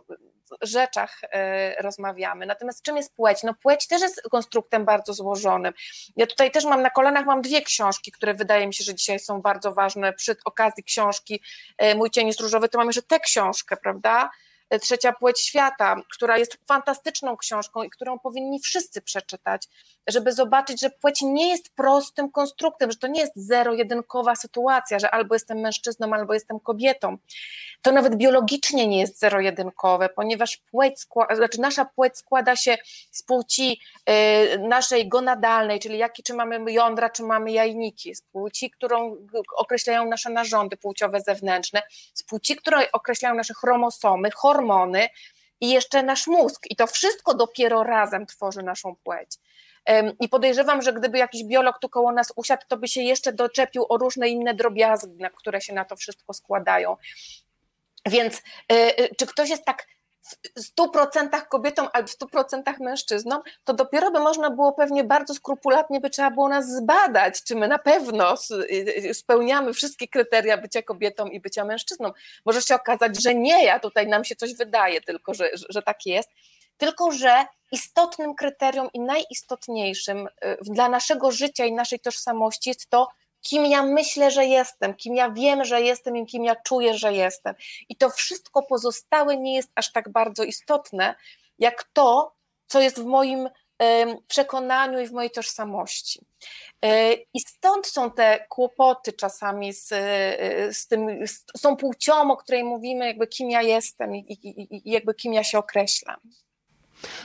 [SPEAKER 3] rzeczach e, rozmawiamy. Natomiast czym jest płeć? No płeć też jest konstruktem bardzo złożonym. Ja tutaj też mam na kolanach mam dwie książki, które wydaje mi się, że dzisiaj są bardzo ważne przy okazji książki e, Mój cień jest różowy, to mam jeszcze tę książkę, prawda? Trzecia Płeć Świata, która jest fantastyczną książką i którą powinni wszyscy przeczytać, żeby zobaczyć, że płeć nie jest prostym konstruktem, że to nie jest zero-jedynkowa sytuacja, że albo jestem mężczyzną, albo jestem kobietą. To nawet biologicznie nie jest zero-jedynkowe, ponieważ płeć, znaczy nasza płeć składa się z płci y, naszej gonadalnej, czyli jakie, czy mamy jądra, czy mamy jajniki, z płci, którą określają nasze narządy płciowe zewnętrzne, z płci, które określają nasze chromosomy, hormony i jeszcze nasz mózg. I to wszystko dopiero razem tworzy naszą płeć. I podejrzewam, że gdyby jakiś biolog tu koło nas usiadł, to by się jeszcze doczepił o różne inne drobiazgi, które się na to wszystko składają. Więc y, y, czy ktoś jest tak w 100% kobietą albo w 100% mężczyzną, to dopiero by można było pewnie bardzo skrupulatnie by trzeba było nas zbadać, czy my na pewno y, spełniamy wszystkie kryteria bycia kobietą i bycia mężczyzną. Może się okazać, że nie, ja tutaj nam się coś wydaje tylko, że, że tak jest. Tylko, że istotnym kryterium i najistotniejszym dla naszego życia i naszej tożsamości jest to, kim ja myślę, że jestem, kim ja wiem, że jestem i kim ja czuję, że jestem. I to wszystko pozostałe nie jest aż tak bardzo istotne, jak to, co jest w moim przekonaniu i w mojej tożsamości. E, I stąd są te kłopoty czasami z, e, z, tym, z tą płcią, o której mówimy, jakby kim ja jestem i, i, i jakby kim ja się określam.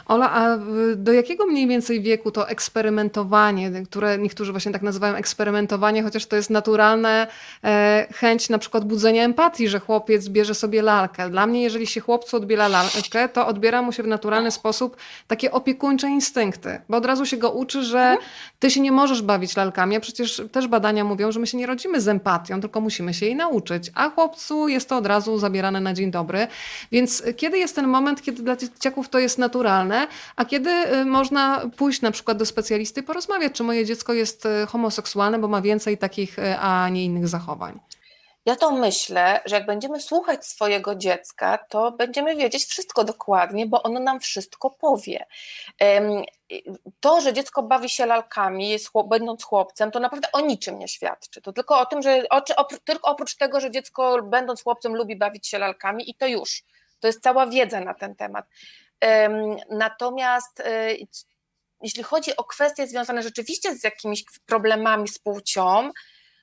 [SPEAKER 1] Ola, a do jakiego mniej więcej wieku to eksperymentowanie, które niektórzy właśnie tak nazywają eksperymentowanie, chociaż to jest naturalne e, chęć na przykład budzenia empatii, że chłopiec bierze sobie lalkę. Dla mnie, jeżeli się chłopcu odbiera lalkę, to odbiera mu się w naturalny sposób takie opiekuńcze instynkty, bo od razu się go uczy, że ty się nie możesz bawić lalkami, a przecież też badania mówią, że my się nie rodzimy z empatią, tylko musimy się jej nauczyć, a chłopcu jest to od razu zabierane na dzień dobry. Więc kiedy jest ten moment, kiedy dla dzieciaków to jest naturalne, naturalne, a kiedy y, można pójść na przykład do specjalisty i porozmawiać, czy moje dziecko jest y, homoseksualne, bo ma więcej takich, y, a nie innych zachowań.
[SPEAKER 3] Ja to myślę, że jak będziemy słuchać swojego dziecka, to będziemy wiedzieć wszystko dokładnie, bo ono nam wszystko powie. To, że dziecko bawi się lalkami, będąc chłopcem, to naprawdę o niczym nie świadczy. To tylko o tym, że tylko oprócz tego, że dziecko będąc chłopcem lubi bawić się lalkami i to już. To jest cała wiedza na ten temat. Natomiast e, jeśli chodzi o kwestie związane rzeczywiście z jakimiś problemami z płcią,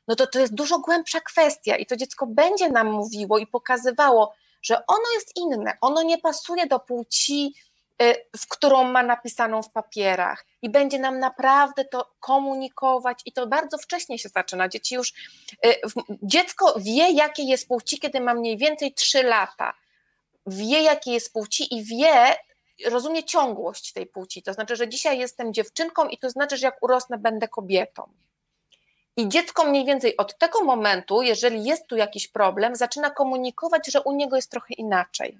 [SPEAKER 3] no to to jest dużo głębsza kwestia i to dziecko będzie nam mówiło i pokazywało, że ono jest inne, ono nie pasuje do płci, e, w którą ma napisaną w papierach i będzie nam naprawdę to komunikować i to bardzo wcześnie się zaczyna. Dzieci już, e, dziecko wie, jakie jest płci, kiedy ma mniej więcej 3 lata. Wie, jakie jest płci i wie, rozumie ciągłość tej płci. To znaczy, że dzisiaj jestem dziewczynką i to znaczy, że jak urosnę, będę kobietą. I dziecko mniej więcej od tego momentu, jeżeli jest tu jakiś problem, zaczyna komunikować, że u niego jest trochę inaczej.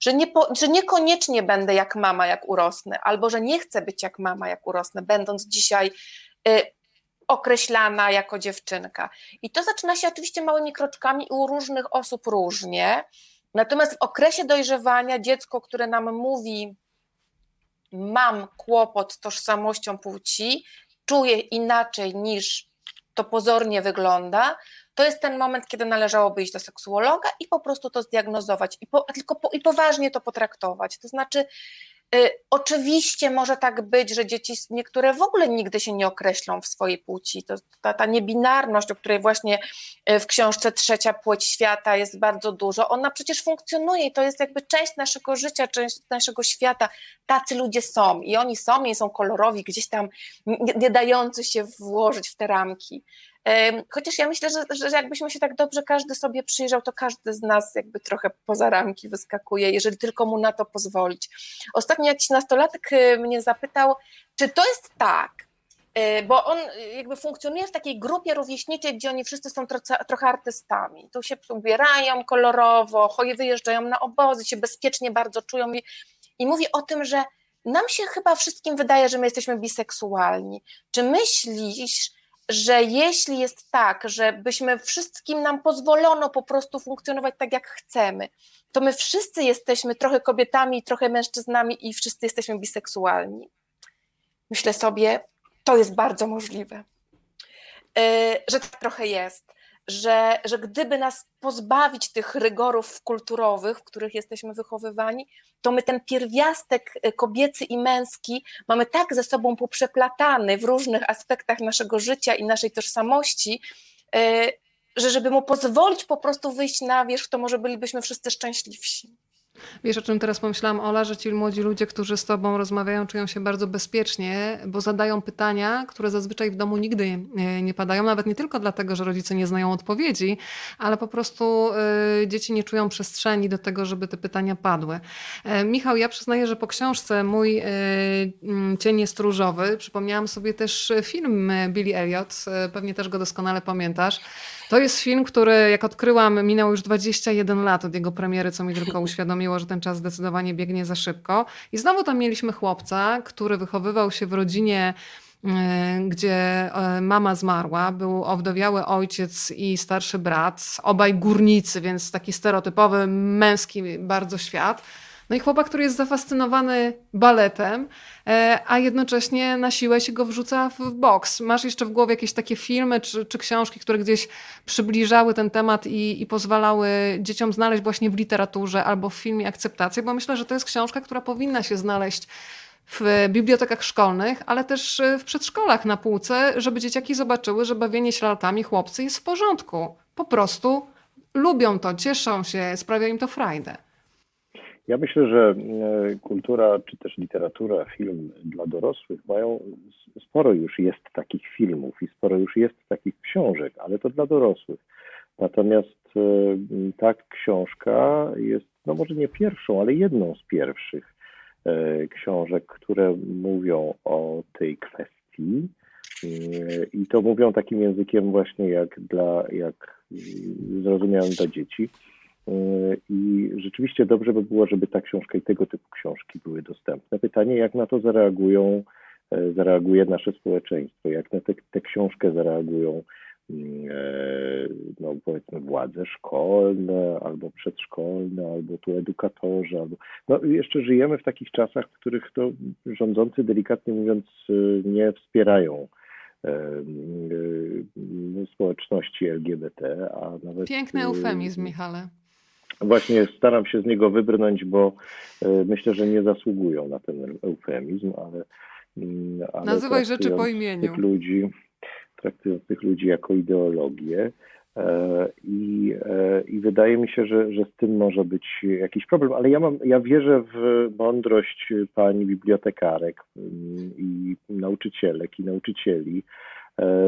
[SPEAKER 3] Że, nie po, że niekoniecznie będę jak mama, jak urosnę, albo że nie chcę być jak mama, jak urosnę, będąc dzisiaj y, określana jako dziewczynka. I to zaczyna się oczywiście małymi kroczkami u różnych osób różnie. Natomiast w okresie dojrzewania dziecko, które nam mówi, mam kłopot z tożsamością płci, czuję inaczej niż to pozornie wygląda, to jest ten moment, kiedy należałoby iść do seksuologa i po prostu to zdiagnozować i, po, tylko po, i poważnie to potraktować. To znaczy, oczywiście może tak być, że dzieci niektóre w ogóle nigdy się nie określą w swojej płci. To, ta, ta niebinarność, o której właśnie y, w książce Trzecia Płeć Świata jest bardzo dużo, ona przecież funkcjonuje i to jest jakby część naszego życia, część naszego świata. Tacy ludzie są i oni są i są kolorowi, gdzieś tam nie, nie dający się włożyć w te ramki. Chociaż ja myślę, że, że jakbyśmy się tak dobrze każdy sobie przyjrzał, to każdy z nas jakby trochę poza ramki wyskakuje, jeżeli tylko mu na to pozwolić. Ostatnio jakiś nastolatek y, mnie zapytał, czy to jest tak, y, bo on jakby funkcjonuje w takiej grupie rówieśniczej, gdzie oni wszyscy są trochę, trochę artystami. Tu się ubierają kolorowo, wyjeżdżają na obozy, się bezpiecznie bardzo czują i, i mówi o tym, że nam się chyba wszystkim wydaje, że my jesteśmy biseksualni. Czy myślisz, że jeśli jest tak, że byśmy wszystkim nam pozwolono po prostu funkcjonować tak, jak chcemy, to my wszyscy jesteśmy trochę kobietami, trochę mężczyznami i wszyscy jesteśmy biseksualni. Myślę sobie, to jest bardzo możliwe, e, że tak trochę jest. Że, że gdyby nas pozbawić tych rygorów kulturowych, w których jesteśmy wychowywani, to my ten pierwiastek y, kobiecy i męski mamy tak ze sobą poprzeplatany w różnych aspektach naszego życia i naszej tożsamości, y, że żeby mu pozwolić po prostu wyjść na wierzch, to może bylibyśmy wszyscy szczęśliwsi.
[SPEAKER 1] Wiesz, o czym teraz pomyślałam, Ola, że ci młodzi ludzie, którzy z tobą rozmawiają, czują się bardzo bezpiecznie, bo zadają pytania, które zazwyczaj w domu nigdy nie padają, nawet nie tylko dlatego, że rodzice nie znają odpowiedzi, ale po prostu y, dzieci nie czują przestrzeni do tego, żeby te pytania padły. E, Michał, ja przyznaję, że po książce Mój y, mm, cień jest różowy, przypomniałam sobie też film Billy Elliot, e, pewnie też go doskonale pamiętasz. To jest film, który jak odkryłam, minęło już 21 lat od jego premiery, co mi tylko uświadomiło, że ten czas zdecydowanie biegnie za szybko. I znowu tam mieliśmy chłopca, który wychowywał się w rodzinie e, gdzie e, mama zmarła, był owdowiały ojciec i starszy brat, obaj górnicy, więc taki stereotypowy, męski bardzo świat. No i chłopak, który jest zafascynowany baletem, e, a jednocześnie na siłę się go wrzuca w boks. Masz jeszcze w głowie jakieś takie filmy czy, czy książki, które gdzieś przybliżały ten temat i, i pozwalały dzieciom znaleźć właśnie w literaturze albo w filmie akceptację? Bo myślę, że to jest książka, która powinna się znaleźć w bibliotekach szkolnych, ale też w przedszkolach na półce, żeby dzieciaki zobaczyły, że bawienie się lalkami chłopcy jest w porządku. Po prostu lubią to, cieszą się, sprawia im to frajdę.
[SPEAKER 2] Ja myślę, że e, kultura, czy też literatura, film dla dorosłych mają, sporo już jest takich filmów i sporo już jest takich książek, ale to dla dorosłych. Natomiast e, ta książka jest, no może nie pierwszą, ale jedną z pierwszych e, książek, które mówią o tej kwestii. I to mówią takim językiem właśnie jak dla, jak zrozumiałym dla dzieci. I rzeczywiście dobrze by było, żeby ta książka i tego typu książki były dostępne. Pytanie, jak na to zareagują, e, zareaguje nasze społeczeństwo, jak na tę książkę zareagują mm, e, no powiedzmy władze szkolne, albo przedszkolne, albo tu edukatorzy, albo no jeszcze żyjemy w takich czasach, w których to rządzący delikatnie mówiąc e, nie wspierają społeczności LGBT, a nawet...
[SPEAKER 1] Piękny eufemizm, Michale.
[SPEAKER 2] Właśnie staram się z niego wybrnąć, bo e, myślę, że nie zasługują na ten eufemizm, ale.
[SPEAKER 1] Mm, ale Nazywaj rzeczy po imieniu.
[SPEAKER 2] Tych ludzi, traktując tych ludzi jako ideologię. E, I, e, I wydaje mi się, że, że z tym może być jakiś problem, ale ja, mam, ja wierzę w mądrość pani bibliotekarek mm, i nauczycielek i nauczycieli,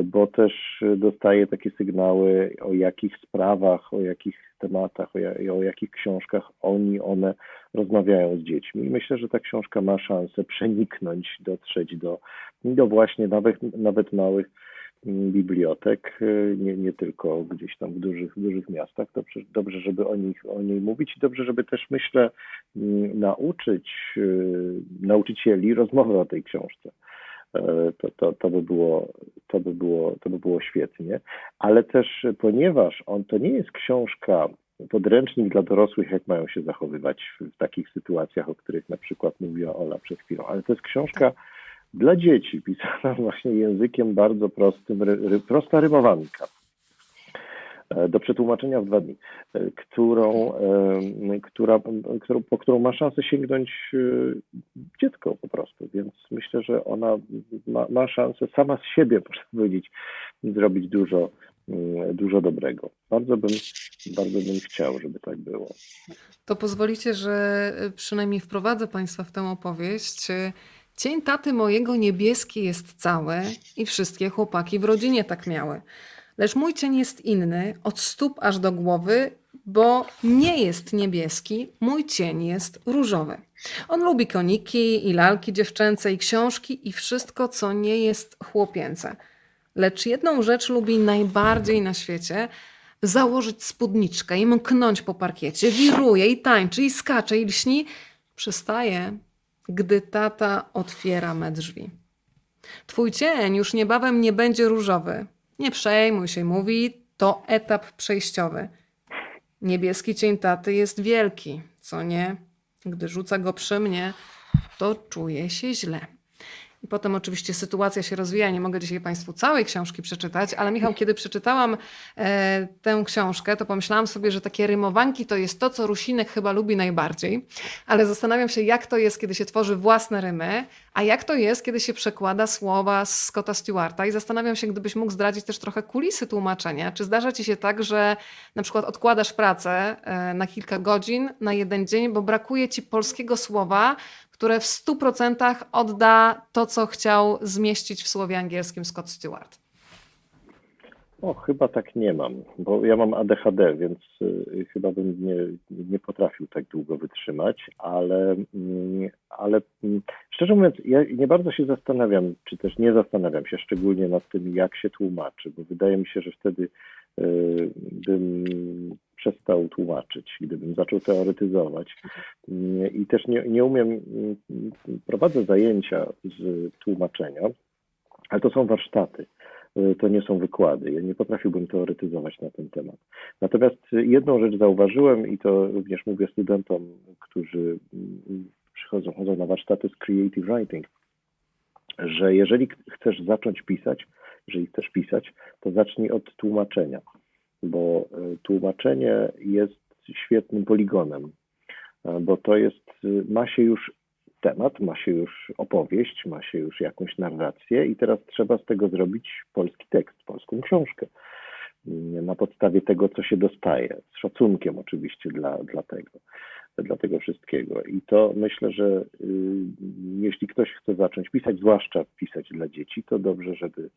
[SPEAKER 2] bo też dostaję takie sygnały, o jakich sprawach, o jakich tematach, o, o jakich książkach oni, one rozmawiają z dziećmi. I myślę, że ta książka ma szansę przeniknąć, dotrzeć do, do właśnie nawet, nawet małych mm, bibliotek, e, nie, nie tylko gdzieś tam w dużych, dużych miastach. Dobrze, dobrze, żeby o, nich, o niej mówić i dobrze, żeby też, myślę, mm, nauczyć e, nauczycieli rozmowy o tej książce. To, to, to, by było, to, by było, to by było świetnie. Ale też, ponieważ on to nie jest książka, podręcznik dla dorosłych, jak mają się zachowywać w takich sytuacjach, o których na przykład mówiła Ola przed chwilą, ale to jest książka dla dzieci, pisana właśnie językiem bardzo prostym, ry, prosta rymowanka. E, do przetłumaczenia w dwa dni, e, którą, e, która, którą, po którą ma szansę sięgnąć dziecko po prostu. Więc myślę, że ona ma, ma szansę sama z siebie, można powiedzieć, zrobić dużo, dużo dobrego. Bardzo bym, bardzo bym chciał, żeby tak było.
[SPEAKER 1] To pozwolicie, że przynajmniej wprowadzę Państwa w tę opowieść. Cień taty mojego niebieski jest cały i wszystkie chłopaki w rodzinie tak miały. Lecz mój cień jest inny, od stóp aż do głowy, bo nie jest niebieski, mój cień jest różowy. On lubi koniki i lalki dziewczęce i książki i wszystko, co nie jest chłopięce. Lecz jedną rzecz lubi najbardziej na świecie założyć spódniczkę i mknąć po parkiecie. Wiruje i tańczy i skacze i lśni. Przestaje, gdy tata otwiera me drzwi. Twój cień już niebawem nie będzie różowy, nie przejmuj się, mówi, to etap przejściowy. Niebieski cień taty jest wielki, co nie? Gdy rzuca go przy mnie, to czuję się źle. I potem oczywiście sytuacja się rozwija. Nie mogę dzisiaj Państwu całej książki przeczytać, ale Michał, kiedy przeczytałam e, tę książkę, to pomyślałam sobie, że takie rymowanki to jest to, co Rusinek chyba lubi najbardziej, ale zastanawiam się, jak to jest, kiedy się tworzy własne rymy, a jak to jest, kiedy się przekłada słowa z Scotta Stewarta i zastanawiam się, gdybyś mógł zdradzić też trochę kulisy tłumaczenia. Czy zdarza ci się tak, że na przykład odkładasz pracę e, na kilka godzin, na jeden dzień, bo brakuje ci polskiego słowa, które w 100% odda to, co chciał zmieścić w słowie angielskim Scott Stewart?
[SPEAKER 2] O, chyba tak nie mam, bo ja mam ADHD, więc y, chyba bym nie, nie potrafił tak długo wytrzymać, ale, y, ale y, szczerze mówiąc, ja nie bardzo się zastanawiam, czy też nie zastanawiam się szczególnie nad tym, jak się tłumaczy, bo wydaje mi się, że wtedy bym przestał tłumaczyć, gdybym zaczął teoretyzować. Y, I też nie, nie umiem, y, prowadzę zajęcia z tłumaczenia, ale to są warsztaty to nie są wykłady. Ja nie potrafiłbym teoretyzować na ten temat. Natomiast jedną rzecz zauważyłem i to również mówię studentom, którzy przychodzą, chodzą na warsztaty z creative writing, że jeżeli chcesz zacząć pisać, jeżeli chcesz pisać, to zacznij od tłumaczenia, bo tłumaczenie jest świetnym poligonem, bo to jest, ma się już temat, ma się już opowieść, ma się już jakąś narrację i teraz trzeba z tego zrobić polski tekst, polską książkę. Na podstawie tego, co się dostaje, z szacunkiem oczywiście dla, dla tego, dla tego wszystkiego. I to myślę, że y, jeśli ktoś chce zacząć pisać, zwłaszcza pisać dla dzieci, to dobrze, żeby,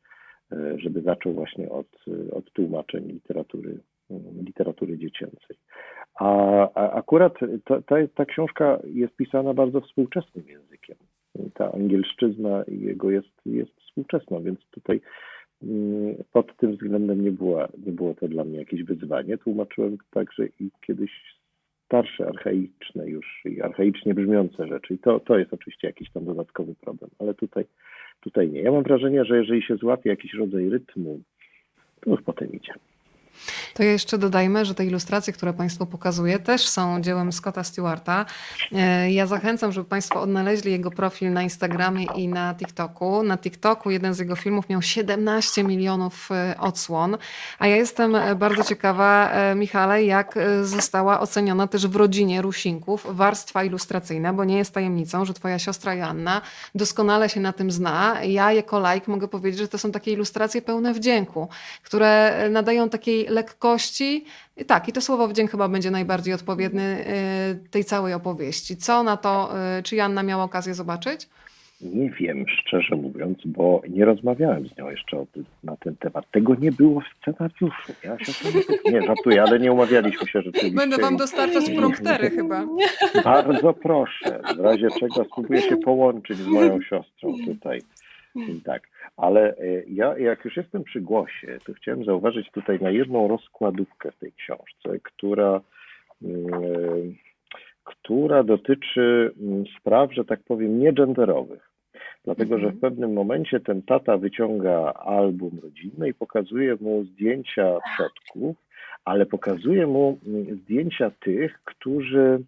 [SPEAKER 2] żeby zaczął właśnie od, od tłumaczeń literatury, literatury dziecięcej. A, a akurat ta, ta, ta, książka jest pisana bardzo współczesnym językiem. Ta angielszczyzna jego jest, jest współczesna, więc tutaj mm, pod tym względem nie, była, nie było to dla mnie jakieś wyzwanie. Tłumaczyłem także i kiedyś starsze, archaiczne już i archaicznie brzmiące rzeczy. I to, to jest oczywiście jakiś tam dodatkowy problem, ale tutaj, tutaj nie. Ja mam wrażenie, że jeżeli się złapie jakiś rodzaj rytmu, to już potem idzie.
[SPEAKER 1] To jeszcze dodajmy, że te ilustracje, które Państwu pokazuję, też są dziełem Scotta Stewarta. E, ja zachęcam, żeby Państwo odnaleźli jego profil na Instagramie i na TikToku. Na TikToku jeden z jego filmów miał 17 milionów e, odsłon, a ja jestem e, bardzo ciekawa, Michale, jak została oceniona też w rodzinie Rusinków warstwa ilustracyjna, bo nie jest tajemnicą, że Twoja siostra Joanna doskonale się na tym zna. Ja jako like mogę powiedzieć, że to są takie ilustracje pełne wdzięku, które nadają takiej I tak, i to słowo wdzięk chyba będzie najbardziej odpowiedny y, tej całej opowieści. Co na to, y, czy Janna miała okazję zobaczyć?
[SPEAKER 2] Nie wiem, szczerze mówiąc, bo nie rozmawiałem z nią jeszcze tym, na ten temat. Tego nie było w scenariuszu. Ja się nie, nie żartuję, ale nie umawialiśmy się rzeczywiście.
[SPEAKER 1] Będę wam dostarczać promptery chyba.
[SPEAKER 2] Bardzo proszę. W razie czego spróbuję się połączyć z moją siostrą tutaj. I tak. Ale e, ja, jak już jestem przy głosie, to chciałem zauważyć tutaj na jedną rozkładówkę w tej książce, która, mm, która dotyczy mm, spraw, że tak powiem, niegenderowych. Dlatego, że w mhm. pewnym momencie ten tata wyciąga album rodzinny i pokazuje mu zdjęcia przodków, ale pokazuje mu mm, zdjęcia tych, którzy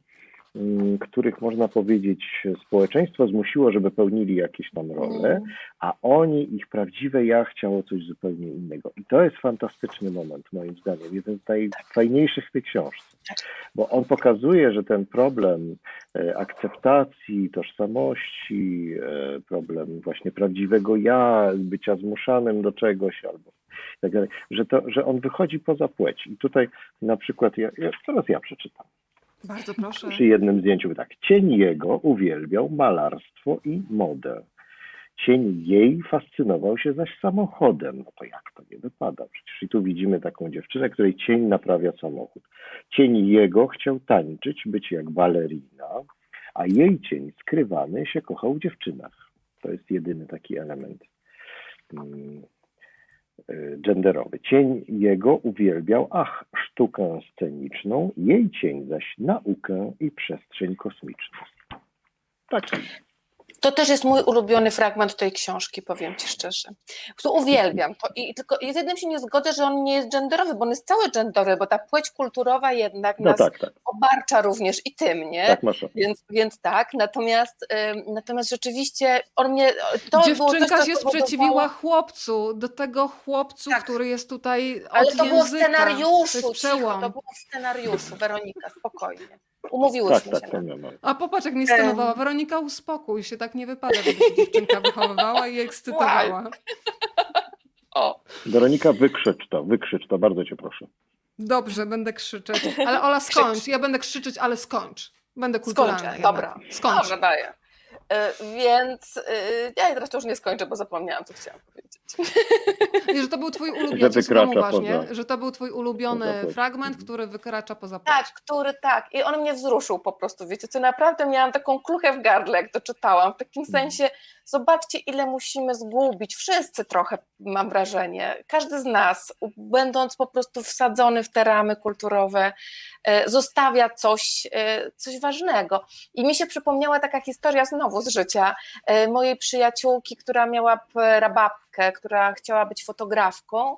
[SPEAKER 2] których można powiedzieć społeczeństwo zmusiło, żeby pełnili jakieś tam role, mm. a oni, ich prawdziwe ja chciało coś zupełnie innego. I to jest fantastyczny moment, moim zdaniem, jeden z najfajniejszych w tej książce, bo on pokazuje, że ten problem e, akceptacji, tożsamości, e, problem właśnie prawdziwego ja, bycia zmuszanym do czegoś albo tak dalej, że, to, że on wychodzi poza płeć. I tutaj na przykład, ja, ja, teraz ja przeczytam.
[SPEAKER 1] Bardzo proszę.
[SPEAKER 2] Przy jednym zdjęciu tak. Cień jego uwielbiał malarstwo i modę. Cień jej fascynował się zaś samochodem. No to jak to nie wypada? Przecież i tu widzimy taką dziewczynę, której cień naprawia samochód. Cień jego chciał tańczyć, być jak balerina, a jej cień skrywany się kochał w dziewczynach. To jest jedyny taki element mm, genderowy. Cień jego uwielbiał, ach, sztukę sceniczną, jej cień zaś naukę i przestrzeń kosmiczną. Tak.
[SPEAKER 3] To też jest mój ulubiony fragment tej książki, powiem Ci szczerze. Tu uwielbiam to i tylko z jednym się nie zgodzę, że on nie jest genderowy, bo on jest cały genderowy, bo ta płeć kulturowa jednak
[SPEAKER 2] No
[SPEAKER 3] nas
[SPEAKER 2] tak, tak,
[SPEAKER 3] obarcza również i tym, nie?
[SPEAKER 2] tak masz.
[SPEAKER 3] Więc, więc tak, natomiast, ym, natomiast rzeczywiście on mnie, to coś,
[SPEAKER 1] Dziewczynka
[SPEAKER 3] co
[SPEAKER 1] się sprzeciwiła chłopcu, do tego chłopcu,
[SPEAKER 3] Tak.
[SPEAKER 1] który jest tutaj od
[SPEAKER 3] Ale to było w
[SPEAKER 1] języka.
[SPEAKER 3] scenariuszu,
[SPEAKER 1] To
[SPEAKER 3] cicho, to było w scenariuszu, Weronika, spokojnie. Umówiłyśmy
[SPEAKER 2] Tak,
[SPEAKER 3] się
[SPEAKER 2] tak, miałem.
[SPEAKER 1] A popatrz, jak mnie scenowała. Weronika, uspokój się, tak nie wypada, żeby się dziewczynka wychowywała i ekscytowała.
[SPEAKER 3] O,
[SPEAKER 2] Weronika, wykrzycz to, wykrzycz to, bardzo cię proszę.
[SPEAKER 1] Dobrze, będę krzyczeć. Ale Ola, skończ. Ja będę krzyczeć, ale skończ. Będę kulturalna.
[SPEAKER 3] skończę, dobra.
[SPEAKER 1] Skończ.
[SPEAKER 3] Dobra, daję. Y, Więc y, ja teraz to już nie skończę, bo zapomniałam, co chciałam powiedzieć.
[SPEAKER 1] I że to był twój ulubiony,
[SPEAKER 2] Że
[SPEAKER 1] uważnie,
[SPEAKER 2] poza-
[SPEAKER 1] że to był twój ulubiony fragment,
[SPEAKER 2] Mhm.
[SPEAKER 1] który wykracza poza płeć.
[SPEAKER 3] Tak, który tak. I on mnie wzruszył po prostu, wiecie, co naprawdę miałam taką kluchę w gardle, jak to czytałam. W takim
[SPEAKER 2] Mhm.
[SPEAKER 3] sensie, zobaczcie, ile musimy zgubić. Wszyscy trochę, mam wrażenie. Każdy z nas, będąc po prostu wsadzony w te ramy kulturowe, e, zostawia coś, e, coś ważnego. I mi się przypomniała taka historia znowu z życia e, mojej przyjaciółki, która miała prababkę, która chciała być fotografką.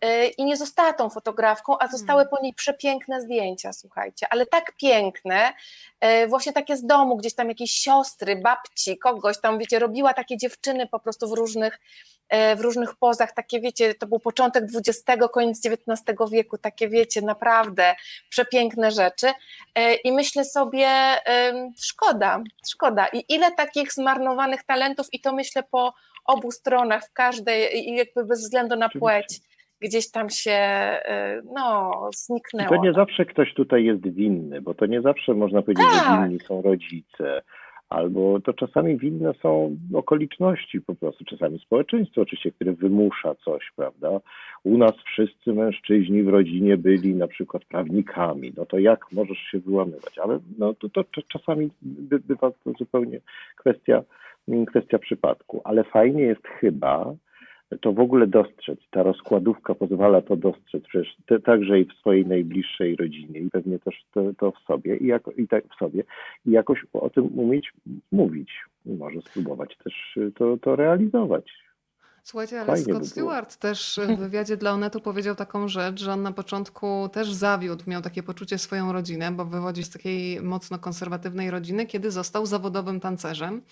[SPEAKER 3] E, I nie została tą fotografką, a zostały po niej przepiękne zdjęcia, słuchajcie, ale tak piękne, e, właśnie takie z domu, gdzieś tam jakieś siostry, babci, kogoś tam, wiecie, robiła takie dziewczyny po prostu w różnych, e, w różnych pozach, takie wiecie, to był początek XX, koniec XIX wieku, takie wiecie, naprawdę przepiękne rzeczy. I myślę sobie, szkoda, szkoda. I ile takich zmarnowanych talentów i to myślę po obu stronach, w każdej i jakby bez względu na płeć, gdzieś tam się e, no,
[SPEAKER 2] I
[SPEAKER 3] zniknęło.
[SPEAKER 2] to nie zawsze ktoś tutaj jest winny, bo to nie zawsze można powiedzieć, że
[SPEAKER 3] Tak.
[SPEAKER 2] winni są rodzice, albo to czasami winne są okoliczności po prostu, czasami społeczeństwo oczywiście, które wymusza coś, prawda? U nas wszyscy mężczyźni w rodzinie byli na przykład prawnikami, no to jak możesz się wyłamywać? Ale no to, to, czasami by, bywa to zupełnie kwestia, kwestia przypadku, ale fajnie jest chyba, to w ogóle dostrzec. Ta rozkładówka pozwala to dostrzec przecież te, także i w swojej najbliższej rodzinie i pewnie też to, to w sobie i, jako, i tak w sobie i jakoś o tym umieć mówić. Może spróbować też to, to realizować.
[SPEAKER 1] Słuchajcie, ale
[SPEAKER 2] Fajnie by
[SPEAKER 1] Scott
[SPEAKER 2] było.
[SPEAKER 1] Stewart też w wywiadzie dla Onetu powiedział taką rzecz, że on na początku też zawiódł, miał takie poczucie swoją rodzinę, bo wywodzi z takiej mocno konserwatywnej rodziny, kiedy został zawodowym tancerzem.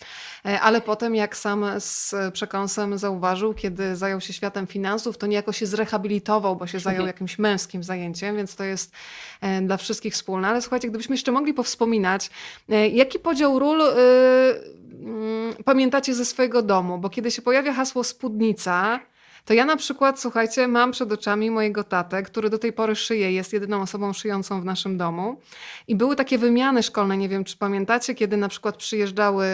[SPEAKER 1] E, Ale potem, jak sam z przekąsem zauważył, kiedy zajął się światem finansów, to niejako się zrehabilitował, bo się zajął jakimś męskim zajęciem, więc to jest e, dla wszystkich wspólne. Ale słuchajcie, gdybyśmy jeszcze mogli powspominać, e, jaki podział ról y, pamiętacie ze swojego domu? Bo kiedy się pojawia hasło spódnica, to ja na przykład, słuchajcie, mam przed oczami mojego tatę, który do tej pory szyje, jest jedyną osobą szyjącą w naszym domu. I były takie wymiany szkolne, nie wiem czy pamiętacie, kiedy na przykład przyjeżdżały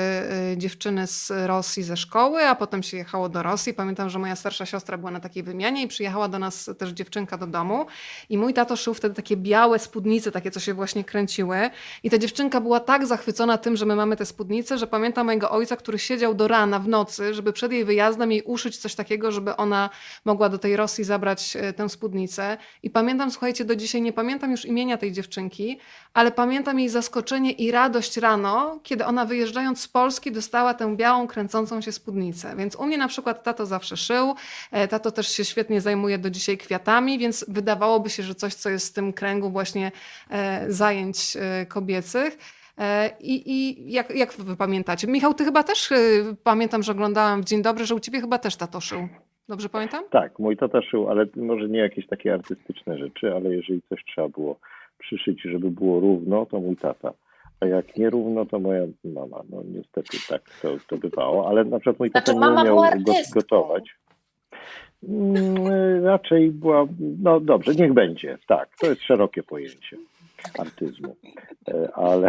[SPEAKER 1] y, dziewczyny z Rosji ze szkoły, a potem się jechało do Rosji. Pamiętam, że moja starsza siostra była na takiej wymianie i przyjechała do nas też dziewczynka do domu. I mój tato szył wtedy takie białe spódnice, takie co się właśnie kręciły. I ta dziewczynka była tak zachwycona tym, że my mamy te spódnice, że pamiętam mojego ojca, który siedział do rana w nocy, żeby przed jej wyjazdem jej uszyć coś takiego, żeby ona mogła do tej Rosji zabrać e, tę spódnicę. I pamiętam, słuchajcie, do dzisiaj nie pamiętam już imienia tej dziewczynki, ale pamiętam jej zaskoczenie i radość rano, kiedy ona wyjeżdżając z Polski dostała tę białą, kręcącą się spódnicę. Więc u mnie na przykład tato zawsze szył, e, tato też się świetnie zajmuje do dzisiaj kwiatami, więc wydawałoby się, że coś, co jest w tym kręgu właśnie e, zajęć kobiecych. I, I jak, jak wy pamiętacie? Michał, ty chyba też, pamiętam, że oglądałam w Dzień Dobry, że u ciebie chyba też tato szył. Dobrze pamiętam?
[SPEAKER 2] Tak, mój tata szył, ale może nie jakieś takie artystyczne rzeczy, ale jeżeli coś trzeba było przyszyć, żeby było równo, to mój tata. A jak nie równo, to moja mama. No niestety tak to, to bywało, ale na przykład mój tata
[SPEAKER 3] Znaczy,
[SPEAKER 2] nie
[SPEAKER 3] mama
[SPEAKER 2] umiał gotować. Mm, Raczej była, no dobrze, niech będzie, tak, to jest szerokie pojęcie artyzmu, E, ale,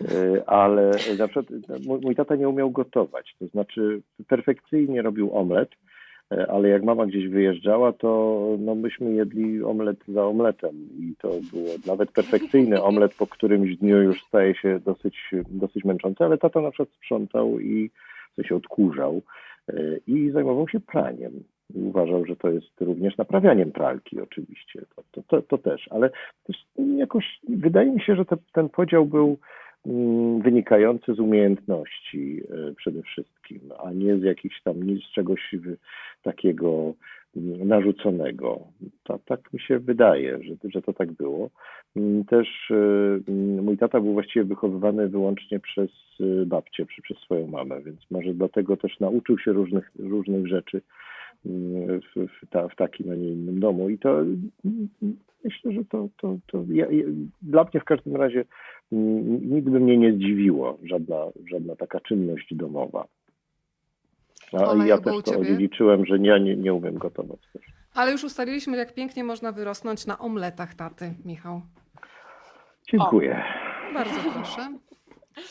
[SPEAKER 2] e, ale na przykład mój, mój tata nie umiał gotować, to znaczy perfekcyjnie robił omlet, e, ale jak mama gdzieś wyjeżdżała, to no myśmy jedli omlet za omletem i to było nawet perfekcyjny omlet po którymś dniu już staje się dosyć, dosyć męczący, ale tata na przykład sprzątał i w się odkurzał e, i zajmował się praniem. I uważał, że to jest również naprawianiem pralki oczywiście, to, to, to, to też, ale też jakoś wydaje mi się, że te, ten podział był wynikający z umiejętności e, przede wszystkim, a nie z jakichś tam, nie z czegoś takiego mm, narzuconego. Ta, tak mi się wydaje, że, że to tak było. Mm, też e, mój tata był właściwie wychowywany wyłącznie przez babcię, przez swoją mamę, więc może dlatego też nauczył się różnych, różnych rzeczy w, w, ta, w takim, a nie innym domu. I to myślę, że to, to, to ja, ja, dla mnie w każdym razie nigdy by mnie nie zdziwiło żadna, żadna taka czynność domowa. A ja też to odziedziczyłem, że ja nie, nie umiem gotować też.
[SPEAKER 1] Ale już ustaliliśmy, jak pięknie można wyrosnąć na omletach taty, Michał.
[SPEAKER 2] Dziękuję.
[SPEAKER 1] O, bardzo proszę.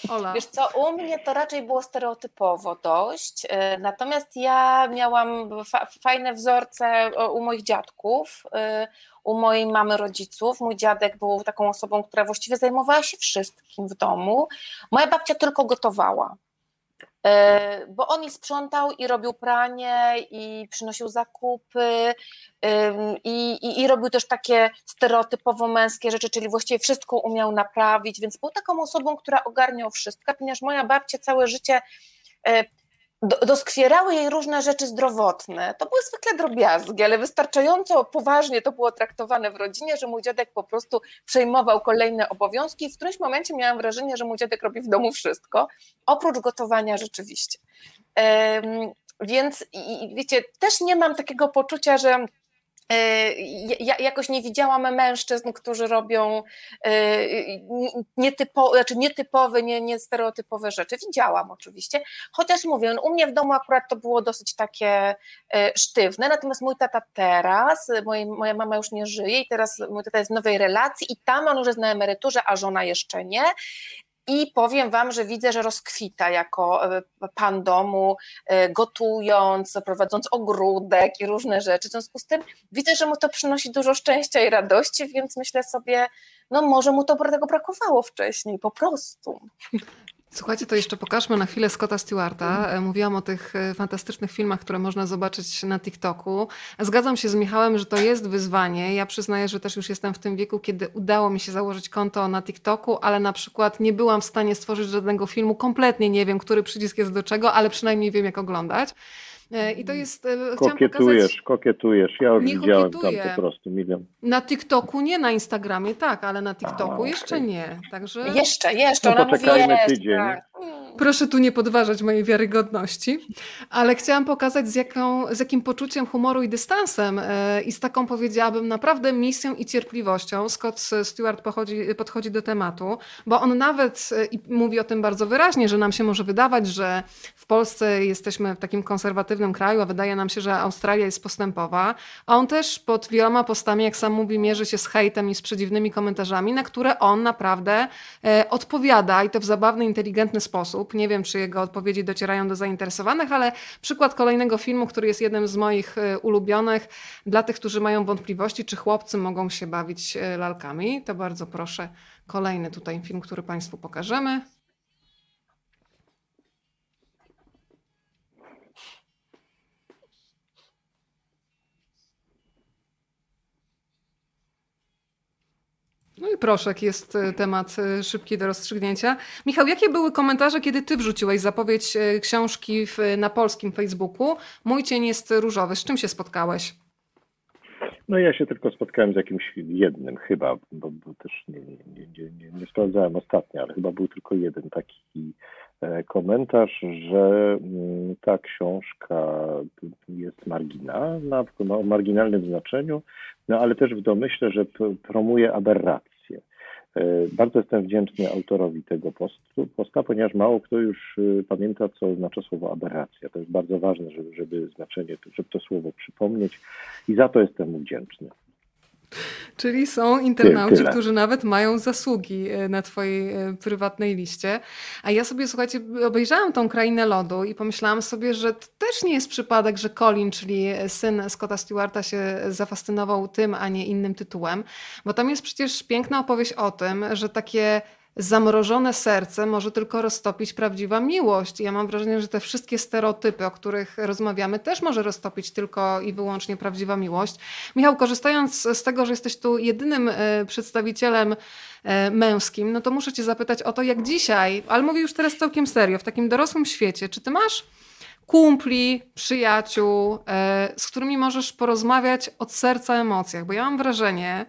[SPEAKER 3] Ola. Wiesz co, u mnie to raczej było stereotypowo dość, y, natomiast ja miałam fa fajne wzorce u moich dziadków, y, u mojej mamy rodziców. Mój dziadek był taką osobą, która właściwie zajmowała się wszystkim w domu. Moja babcia tylko gotowała. E, bo on i sprzątał, i robił pranie, i przynosił zakupy, i, i, i, robił też takie stereotypowo męskie rzeczy, czyli właściwie wszystko umiał naprawić, więc był taką osobą, która ogarniał wszystko, ponieważ moja babcia całe życie doskwierały jej różne rzeczy zdrowotne. To były zwykle drobiazgi, ale wystarczająco poważnie to było traktowane w rodzinie, że mój dziadek po prostu przejmował kolejne obowiązki w którymś momencie miałam wrażenie, że mój dziadek robi w domu wszystko, oprócz gotowania rzeczywiście. Więc wiecie, też nie mam takiego poczucia, że ja jakoś nie widziałam mężczyzn, którzy robią e, nietypo, znaczy nietypowe, nie, nie stereotypowe rzeczy. Widziałam oczywiście, chociaż mówię, u mnie w domu akurat to było dosyć takie e, sztywne, natomiast mój tata teraz, moja, moja mama już nie żyje i teraz mój tata jest w nowej relacji i tam on już jest na emeryturze, a żona jeszcze nie i powiem Wam, że widzę, że rozkwita jako e, pan domu, e, gotując, prowadząc ogródek i różne rzeczy. W związku z tym widzę, że mu to przynosi dużo szczęścia i radości, więc myślę sobie, no może mu to tego brakowało wcześniej, po prostu.
[SPEAKER 1] Słuchajcie, to jeszcze pokażmy na chwilę Scotta Stewarta. E, mówiłam o tych e, fantastycznych filmach, które można zobaczyć na TikToku. Zgadzam się z Michałem, że to jest wyzwanie. Ja przyznaję, że też już jestem w tym wieku, kiedy udało mi się założyć konto na TikToku, ale na przykład nie byłam w stanie stworzyć żadnego filmu. Kompletnie nie wiem, który przycisk jest do czego, ale przynajmniej wiem, jak oglądać. E, I to jest.
[SPEAKER 2] E, kokietujesz, pokazać... kokietujesz. Ja już nie widziałem tam po prostu milion.
[SPEAKER 1] Na TikToku nie, na Instagramie tak, ale na TikToku jeszcze nie. Także...
[SPEAKER 3] Jeszcze, jeszcze.
[SPEAKER 2] No, poczekajmy tydzień. Tak.
[SPEAKER 1] Proszę tu nie podważać mojej wiarygodności, ale chciałam pokazać z, jaką, z jakim poczuciem humoru i dystansem e, i z taką powiedziałabym naprawdę misją i cierpliwością Scott Stewart pochodzi, podchodzi do tematu, bo on nawet i mówi o tym bardzo wyraźnie, że nam się może wydawać, że w Polsce jesteśmy w takim konserwatywnym kraju, a wydaje nam się, że Australia jest postępowa. A on też pod wieloma postami, jak sam mówi, mierzy się z hejtem i z przedziwnymi komentarzami, na które on naprawdę e, odpowiada i to w zabawny, inteligentny sposób. Nie wiem, czy jego odpowiedzi docierają do zainteresowanych, ale przykład kolejnego filmu, który jest jednym z moich e, ulubionych dla tych, którzy mają wątpliwości, czy chłopcy mogą się bawić e, lalkami. To bardzo proszę kolejny tutaj film, który Państwu pokażemy. No i proszę, jest e, temat e, szybki do rozstrzygnięcia. Michał, jakie były komentarze, kiedy ty wrzuciłeś zapowiedź e, książki w, na polskim Facebooku? Mój cień jest różowy. Z czym się spotkałeś?
[SPEAKER 2] No ja się tylko spotkałem z jakimś jednym chyba, bo, bo też nie, nie, nie, nie sprawdzałem ostatnio, ale chyba był tylko jeden taki komentarz, że mm, ta książka jest marginalna, w marginalnym znaczeniu, no ale też w domyśle, że promuje aberrację. E, bardzo jestem wdzięczny autorowi tego postu, posta, ponieważ mało kto już e, pamięta, co znaczy słowo aberracja. To jest bardzo ważne, żeby, żeby znaczenie, żeby to słowo przypomnieć i za to jestem mu wdzięczny.
[SPEAKER 1] Czyli są internauci, Tyle. którzy nawet mają zasługi e, na Twojej e, prywatnej liście. A ja sobie, słuchajcie, obejrzałam tą krainę lodu i pomyślałam sobie, że to też nie jest przypadek, że Colin, czyli syn Scotta Stewarta, się zafascynował tym, a nie innym tytułem, bo tam jest przecież piękna opowieść o tym, że takie zamrożone serce może tylko roztopić prawdziwa miłość. Ja mam wrażenie, że te wszystkie stereotypy, o których rozmawiamy, też może roztopić tylko i wyłącznie prawdziwa miłość. Michał, korzystając z tego, że jesteś tu jedynym e, przedstawicielem e, męskim, no to muszę cię zapytać o to, jak dzisiaj, ale mówię już teraz całkiem serio, w takim dorosłym świecie, czy ty masz kumpli, przyjaciół, e, z którymi możesz porozmawiać od serca emocjach? Bo ja mam wrażenie,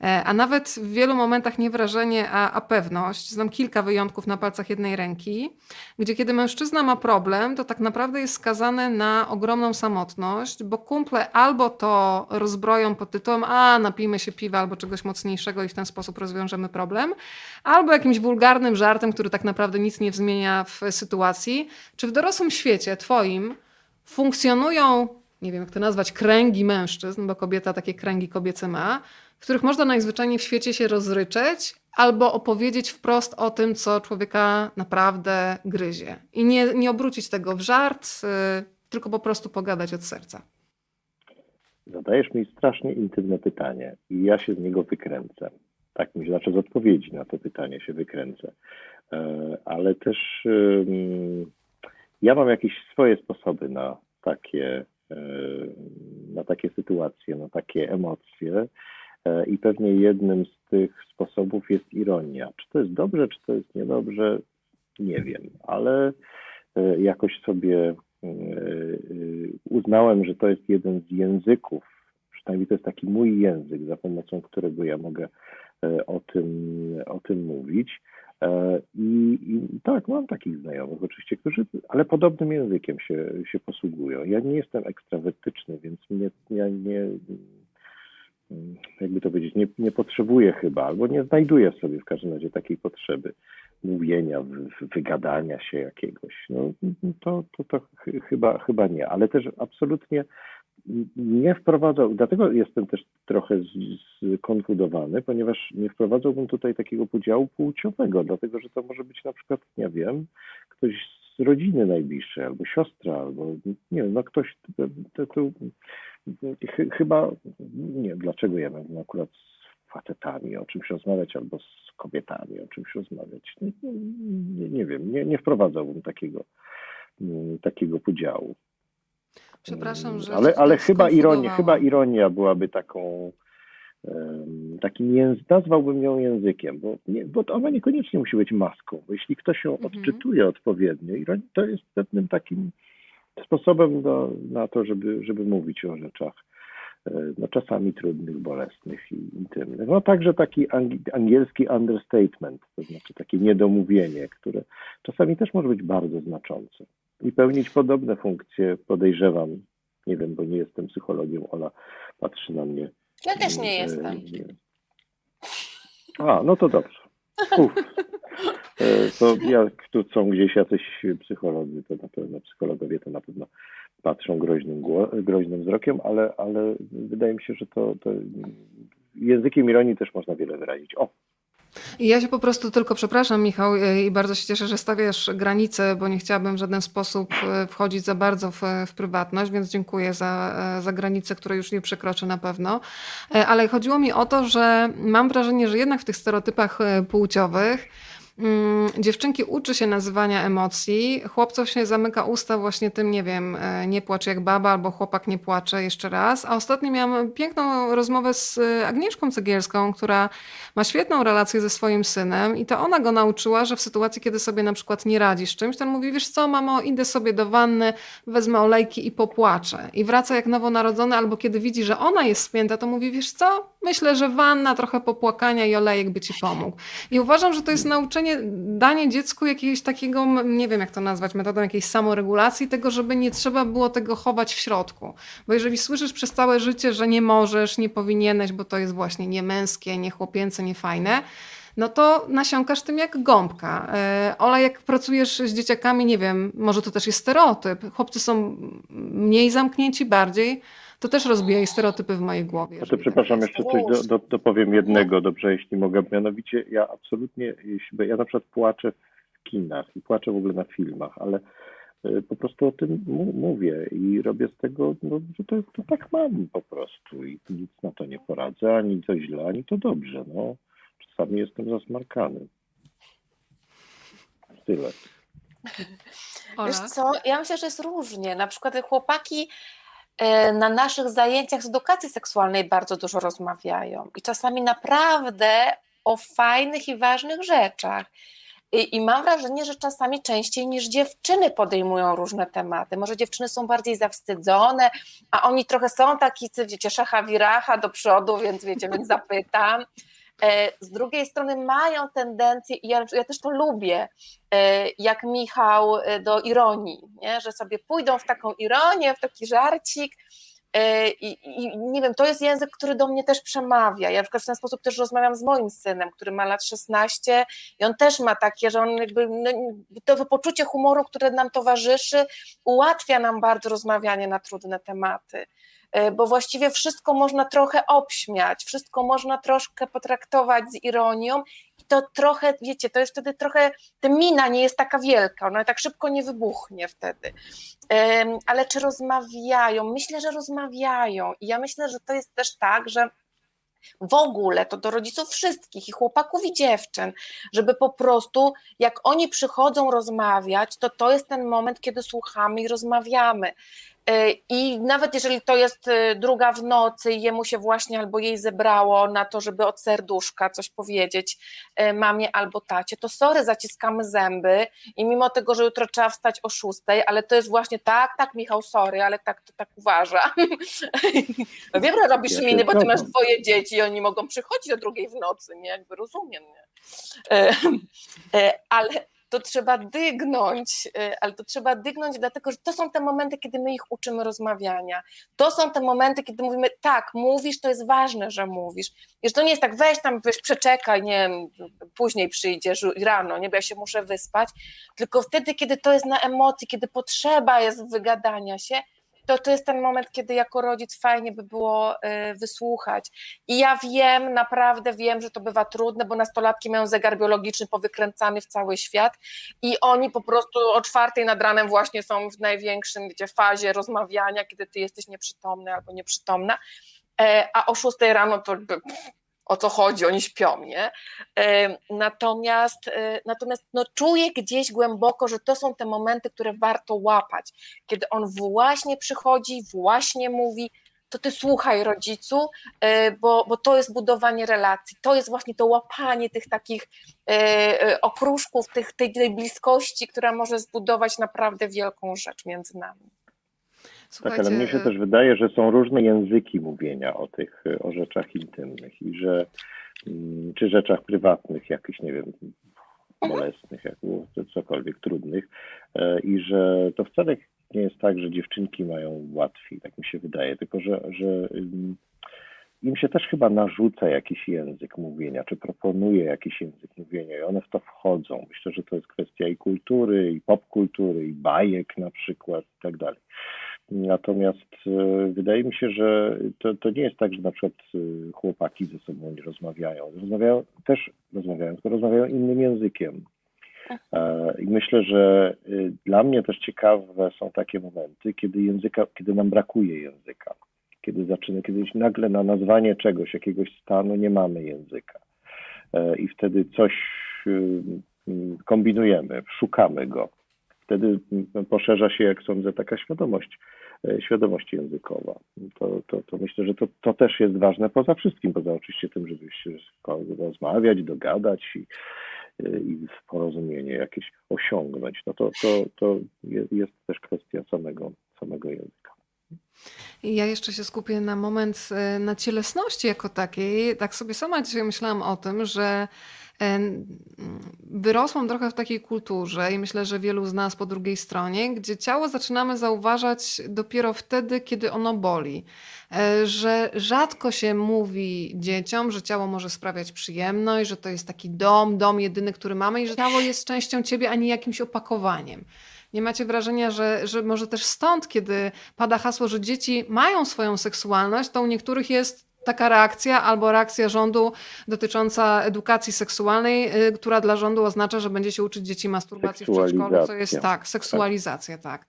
[SPEAKER 1] a nawet w wielu momentach nie wrażenie, a, a pewność. Znam kilka wyjątków na palcach jednej ręki, gdzie kiedy mężczyzna ma problem, to tak naprawdę jest skazany na ogromną samotność, bo kumple albo to rozbroją pod tytułem a napijmy się piwa albo czegoś mocniejszego i w ten sposób rozwiążemy problem, albo jakimś wulgarnym żartem, który tak naprawdę nic nie zmienia w sytuacji. Czy w dorosłym świecie twoim funkcjonują, nie wiem jak to nazwać, kręgi mężczyzn, bo kobieta takie kręgi kobiece ma, w których można najzwyczajniej w świecie się rozryczeć albo opowiedzieć wprost o tym, co człowieka naprawdę gryzie. I nie, nie obrócić tego w żart, yy, tylko po prostu pogadać od serca.
[SPEAKER 2] Zadajesz mi strasznie intymne pytanie i ja się z niego wykręcę. Tak mi znaczy z odpowiedzi na to pytanie się wykręcę. E, ale też ja mam jakieś swoje sposoby na takie, e, na takie sytuacje, na takie emocje. E, I pewnie jednym z tych sposobów jest ironia. Czy to jest dobrze, czy to jest niedobrze, nie wiem, ale e, jakoś sobie e, uznałem, że to jest jeden z języków, przynajmniej to jest taki mój język, za pomocą którego ja mogę o tym, o tym mówić. I, I, tak, mam takich znajomych oczywiście, którzy, ale podobnym językiem się, się posługują. Ja nie jestem ekstrawertyczny, więc mnie, ja nie, jakby to powiedzieć, nie, nie potrzebuję chyba, albo nie znajduję sobie w każdym razie takiej potrzeby mówienia, wygadania się jakiegoś. No, to, to, to chyba, chyba nie, ale też absolutnie nie wprowadzał, dlatego jestem też trochę skonfudowany, ponieważ nie wprowadzałbym tutaj takiego podziału płciowego, dlatego że to może być na przykład, nie wiem, ktoś z rodziny najbliższej, albo siostra, albo nie wiem, no ktoś, to, to, chyba, nie dlaczego ja mam akurat z facetami o czymś rozmawiać, albo z kobietami o czymś rozmawiać. Nie, nie, nie wiem, nie, nie wprowadzałbym takiego, takiego podziału.
[SPEAKER 1] Przepraszam, że.
[SPEAKER 2] Ale, ale chyba, ironia, chyba ironia byłaby taką. Takim język, nazwałbym ją językiem, bo, nie, bo ona niekoniecznie musi być maską. Bo jeśli ktoś ją mhm. odczytuje odpowiednio, to jest pewnym takim sposobem do, na to, żeby, żeby mówić o rzeczach e, no, czasami trudnych, bolesnych i intymnych. No także taki angielski understatement, to znaczy takie niedomówienie, które czasami też może być bardzo znaczące i pełnić podobne funkcje, podejrzewam. Nie wiem, bo nie jestem psychologiem, Ola patrzy na mnie.
[SPEAKER 3] Ja też nie e, jestem.
[SPEAKER 2] A, no to dobrze. Uf. E, to jak tu są gdzieś jacyś psycholodzy, to na pewno psychologowie to na pewno patrzą groźnym, groźnym wzrokiem, ale, ale wydaje mi się, że to, to językiem ironii też można wiele wyrazić. O,
[SPEAKER 1] ja się po prostu tylko przepraszam, Michał, e, i bardzo się cieszę, że stawiasz granice, bo nie chciałabym w żaden sposób e, wchodzić za bardzo w, w prywatność, więc dziękuję za, za granice, które już nie przekroczę na pewno. Ale chodziło mi o to, że mam wrażenie, że jednak w tych stereotypach płciowych, dziewczynki uczy się nazywania emocji, chłopców się zamyka usta właśnie tym, nie wiem, e, nie płacz jak baba albo chłopak nie płacze jeszcze raz. A ostatnio miałam piękną rozmowę z e, Agnieszką Cegielską, która ma świetną relację ze swoim synem i to ona go nauczyła, że w sytuacji, kiedy sobie na przykład nie radzi z czymś, to on mówi, wiesz co mamo, idę sobie do wanny, wezmę olejki i popłaczę. I wraca jak nowonarodzony, albo kiedy widzi, że ona jest spięta, to mówi, wiesz co, myślę, że wanna, trochę popłakania i olejek by ci pomógł. I uważam, że to jest nauczenie danie dziecku jakiegoś takiego, nie wiem jak to nazwać, metodą jakiejś samoregulacji, tego, żeby nie trzeba było tego chować w środku. Bo jeżeli słyszysz przez całe życie, że nie możesz, nie powinieneś, bo to jest właśnie niemęskie, niechłopięce, niefajne, no to nasiąkasz tym jak gąbka. E, Ola, jak pracujesz z dzieciakami, nie wiem, może to też jest stereotyp. Chłopcy są mniej zamknięci, bardziej to też rozbija stereotypy w mojej głowie.
[SPEAKER 2] A to przepraszam, jeszcze coś do, do, dopowiem jednego, dobrze, jeśli mogę. Mianowicie ja absolutnie, jeśli, ja na przykład płaczę w kinach i płaczę w ogóle na filmach, ale e, po prostu o tym mówię i robię z tego, no, że to, to tak mam po prostu i nic na to nie poradzę, ani to źle, ani to dobrze. No. Czasami jestem zasmarkany. tyle.
[SPEAKER 3] Wiesz co, ja myślę, że jest różnie. Na przykład chłopaki na naszych zajęciach z edukacji seksualnej bardzo dużo rozmawiają i czasami naprawdę o fajnych i ważnych rzeczach. I, I, mam wrażenie, że czasami częściej niż dziewczyny podejmują różne tematy. Może dziewczyny są bardziej zawstydzone, a oni trochę są taki, wiecie, szacha wiracha do przodu, więc wiecie, więc zapytam. E, z drugiej strony mają tendencję, i ja, ja, też to lubię, e, jak Michał e, do ironii, nie? że sobie pójdą w taką ironię, w taki żarcik, i, I, nie wiem, to jest język, który do mnie też przemawia. Ja na przykład w ten sposób też rozmawiam z moim synem, który ma lat 16 i on też ma takie, że on jakby no, to poczucie humoru, które nam towarzyszy, ułatwia nam bardzo rozmawianie na trudne tematy. E, bo właściwie wszystko można trochę obśmiać, wszystko można troszkę potraktować z ironią i to trochę, wiecie, to jest wtedy trochę, ta mina nie jest taka wielka, ona tak szybko nie wybuchnie wtedy. Ale czy rozmawiają? Myślę, że rozmawiają i ja myślę, że to jest też tak, że w ogóle to do rodziców wszystkich, i chłopaków, i dziewczyn, żeby po prostu, jak oni przychodzą rozmawiać, to to jest ten moment, kiedy słuchamy i rozmawiamy. E, I nawet jeżeli to jest e, druga w nocy i jemu się właśnie albo jej zebrało na to, żeby od serduszka coś powiedzieć e, mamie albo tacie, to sorry, zaciskamy zęby i mimo tego, że jutro trzeba wstać o szóstej, ale to jest właśnie tak, tak Michał, sorry, ale tak to tak uważa. No wiem, że robisz ja miny, bo ty masz twoje dzieci i oni mogą przychodzić o drugiej w nocy, nie? Jakby rozumiem, nie? Ale to trzeba dygnąć, y, ale to trzeba dygnąć, dlatego że to są te momenty, kiedy my ich uczymy rozmawiania. To są te momenty, kiedy mówimy, tak, mówisz, to jest ważne, że mówisz. Że to nie jest tak, weź tam, wiesz, przeczekaj, nie wiem, później przyjdziesz rano, nie, bo ja się muszę wyspać, tylko wtedy, kiedy to jest na emocji, kiedy potrzeba jest wygadania się, to to jest ten moment, kiedy jako rodzic fajnie by było y, wysłuchać. I ja wiem, naprawdę wiem, że to bywa trudne, bo nastolatki mają zegar biologiczny powykręcany w cały świat i oni po prostu o czwartej nad ranem właśnie są w największym wiecie, fazie rozmawiania, kiedy ty jesteś nieprzytomny albo nieprzytomna, e, a o szóstej rano to o co chodzi, oni śpią, nie? Natomiast, e, natomiast no, czuję gdzieś głęboko, że to są te momenty, które warto łapać. Kiedy on właśnie przychodzi, właśnie mówi, to ty słuchaj rodzicu, e, bo, bo to jest budowanie relacji, to jest właśnie to łapanie tych takich e, okruszków, tych, tej bliskości, która może zbudować naprawdę wielką rzecz między nami.
[SPEAKER 2] Słuchajcie, tak, ale mnie się też wydaje, że są różne języki mówienia o tych, o rzeczach intymnych i że mm, czy rzeczach prywatnych, jakichś, nie wiem, bolesnych, jak cokolwiek trudnych e, i że to wcale nie jest tak, że dziewczynki mają łatwiej, tak mi się wydaje, tylko że, że mm, im się też chyba narzuca jakiś język mówienia, czy proponuje jakiś język mówienia i one w to wchodzą. Myślę, że to jest kwestia i kultury, i popkultury, i bajek na przykład i tak dalej. Natomiast e, wydaje mi się, że to, to nie jest tak, że na przykład e, chłopaki ze sobą nie rozmawiają. Rozmawiają, też rozmawiają, tylko rozmawiają innym językiem. E, I myślę, że dla mnie też ciekawe są takie momenty, kiedy języka, kiedy nam brakuje języka. Kiedy zaczyna, kiedy nagle na nazwanie czegoś, jakiegoś stanu nie mamy języka. I wtedy coś kombinujemy, szukamy go wtedy poszerza się, jak sądzę, taka świadomość, świadomość językowa. To, to, to myślę, że to, to też jest ważne poza wszystkim, poza oczywiście tym, żeby się rozmawiać, dogadać i, e, i porozumienie jakieś osiągnąć. No to, to, to jest też kwestia samego, samego języka.
[SPEAKER 1] Ja jeszcze się skupię na moment e, na cielesności jako takiej. Tak sobie sama dzisiaj myślałam o tym, że Wyrosłam trochę w takiej kulturze i myślę, że wielu z nas po drugiej stronie, gdzie ciało zaczynamy zauważać dopiero wtedy, kiedy ono boli. E, że rzadko się mówi dzieciom, że ciało może sprawiać przyjemność, że to jest taki dom, dom jedyny, który mamy i że ciało jest częścią ciebie, a nie jakimś opakowaniem. Nie macie wrażenia, że, że może też stąd, kiedy pada hasło, że dzieci mają swoją seksualność, to u niektórych jest taka reakcja albo reakcja rządu dotycząca edukacji seksualnej, y, która dla rządu oznacza, że będzie się uczyć dzieci masturbacji w przedszkolu, co jest tak, seksualizacja, tak.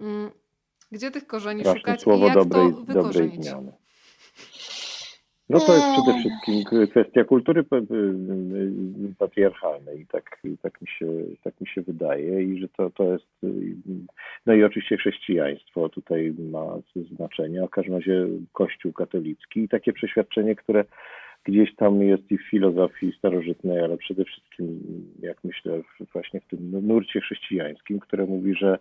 [SPEAKER 1] Mm, gdzie tych korzeni Straszne szukać i jak to wykorzenić?
[SPEAKER 2] No to jest przede wszystkim kwestia kultury patriarchalnej, tak, tak, mi się, tak mi się wydaje i że to, to jest, no i oczywiście chrześcijaństwo tutaj ma znaczenie, a w każdym razie Kościół katolicki i takie przeświadczenie, które gdzieś tam jest i w filozofii starożytnej, ale przede wszystkim, jak myślę, właśnie w tym nurcie chrześcijańskim, które mówi, że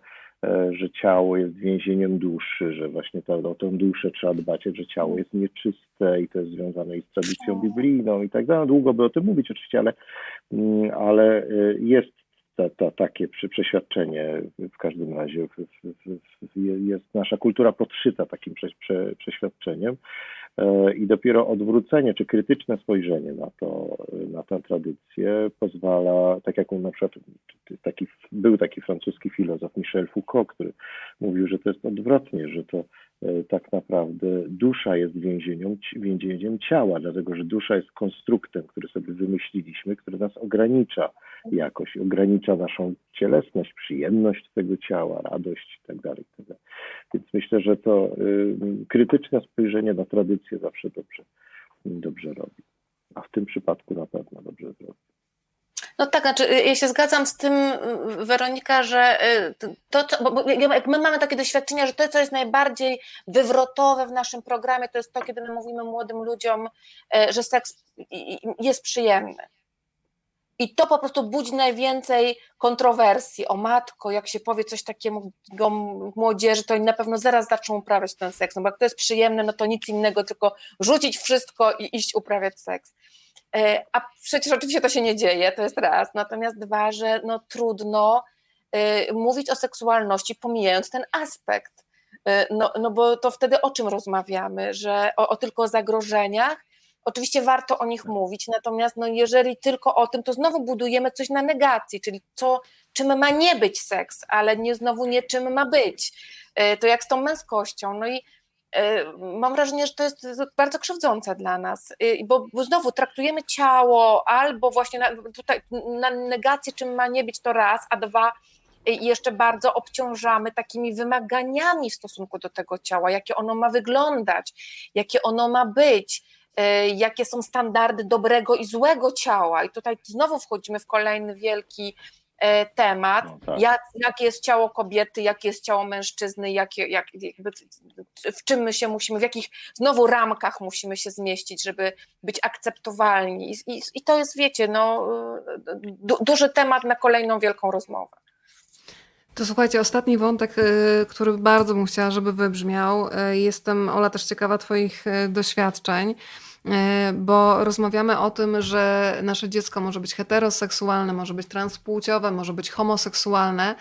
[SPEAKER 2] że ciało jest więzieniem duszy, że właśnie ta, o tę duszę trzeba dbać, że ciało jest nieczyste i to jest związane i z tradycją biblijną i tak dalej. Długo by o tym mówić oczywiście, ale, mm, ale e, jest ta, ta, takie przeświadczenie w każdym razie. Jest nasza kultura podszyta takim prze, prze, przeświadczeniem. E, I dopiero odwrócenie czy krytyczne spojrzenie na, to, na tę tradycję pozwala, tak jak na przykład taki, był taki francuski filozof Michel Foucault, który mówił, że to jest odwrotnie, że to tak naprawdę dusza jest więzieniem, więzieniem ciała, dlatego że dusza jest konstruktem, który sobie wymyśliliśmy, który nas ogranicza jakoś, ogranicza naszą cielesność, przyjemność tego ciała, radość itd. Tak itd. Tak Więc myślę, że to y, krytyczne spojrzenie na tradycję zawsze dobrze, dobrze robi. A w tym przypadku na pewno dobrze zrobi.
[SPEAKER 3] No tak, znaczy y, ja się zgadzam z tym, y, Weronika, że y, to, to bo my mamy takie doświadczenia, że to, co jest najbardziej wywrotowe w naszym programie, to jest to, kiedy my mówimy młodym ludziom, że seks jest przyjemny. I to po prostu budzi najwięcej kontrowersji. O matko, jak się powie coś takiego młodzieży, to oni na pewno zaraz zaczną uprawiać ten seks. No bo jak to jest przyjemne, no to nic innego, tylko rzucić wszystko i iść uprawiać seks. E, a przecież oczywiście to się nie dzieje, to jest raz. Natomiast dwa, że no trudno e, mówić o seksualności, pomijając ten aspekt. E, no, no bo to wtedy o czym rozmawiamy? Że o, o tylko zagrożeniach, Oczywiście warto o nich mówić, natomiast no jeżeli tylko o tym, to znowu budujemy coś na negacji, czyli co, czym ma nie być seks, ale nie znowu nie czym ma być. To jak z tą męskością. No i mam wrażenie, że to jest bardzo krzywdzące dla nas, e, bo, bo znowu traktujemy ciało albo właśnie na, tutaj na negację, czym ma nie być to raz, a dwa jeszcze bardzo obciążamy takimi wymaganiami w stosunku do tego ciała, jakie ono ma wyglądać, jakie ono ma być E, jakie są standardy dobrego i złego ciała. I tutaj znowu wchodzimy w kolejny wielki e, temat, no tak. jak, jakie jest ciało kobiety, jakie jest ciało mężczyzny, jakie, jak, jakby, w czym my się musimy, w jakich znowu ramkach musimy się zmieścić, żeby być akceptowalni. I, i, i to jest, wiecie, no, du, duży temat na kolejną wielką rozmowę.
[SPEAKER 1] To słuchajcie, ostatni wątek, y, który bardzo bym chciała, żeby wybrzmiał. Y, jestem, Ola, też ciekawa Twoich y, doświadczeń. E, bo rozmawiamy o tym, że nasze dziecko może być heteroseksualne, może być transpłciowe, może być homoseksualne.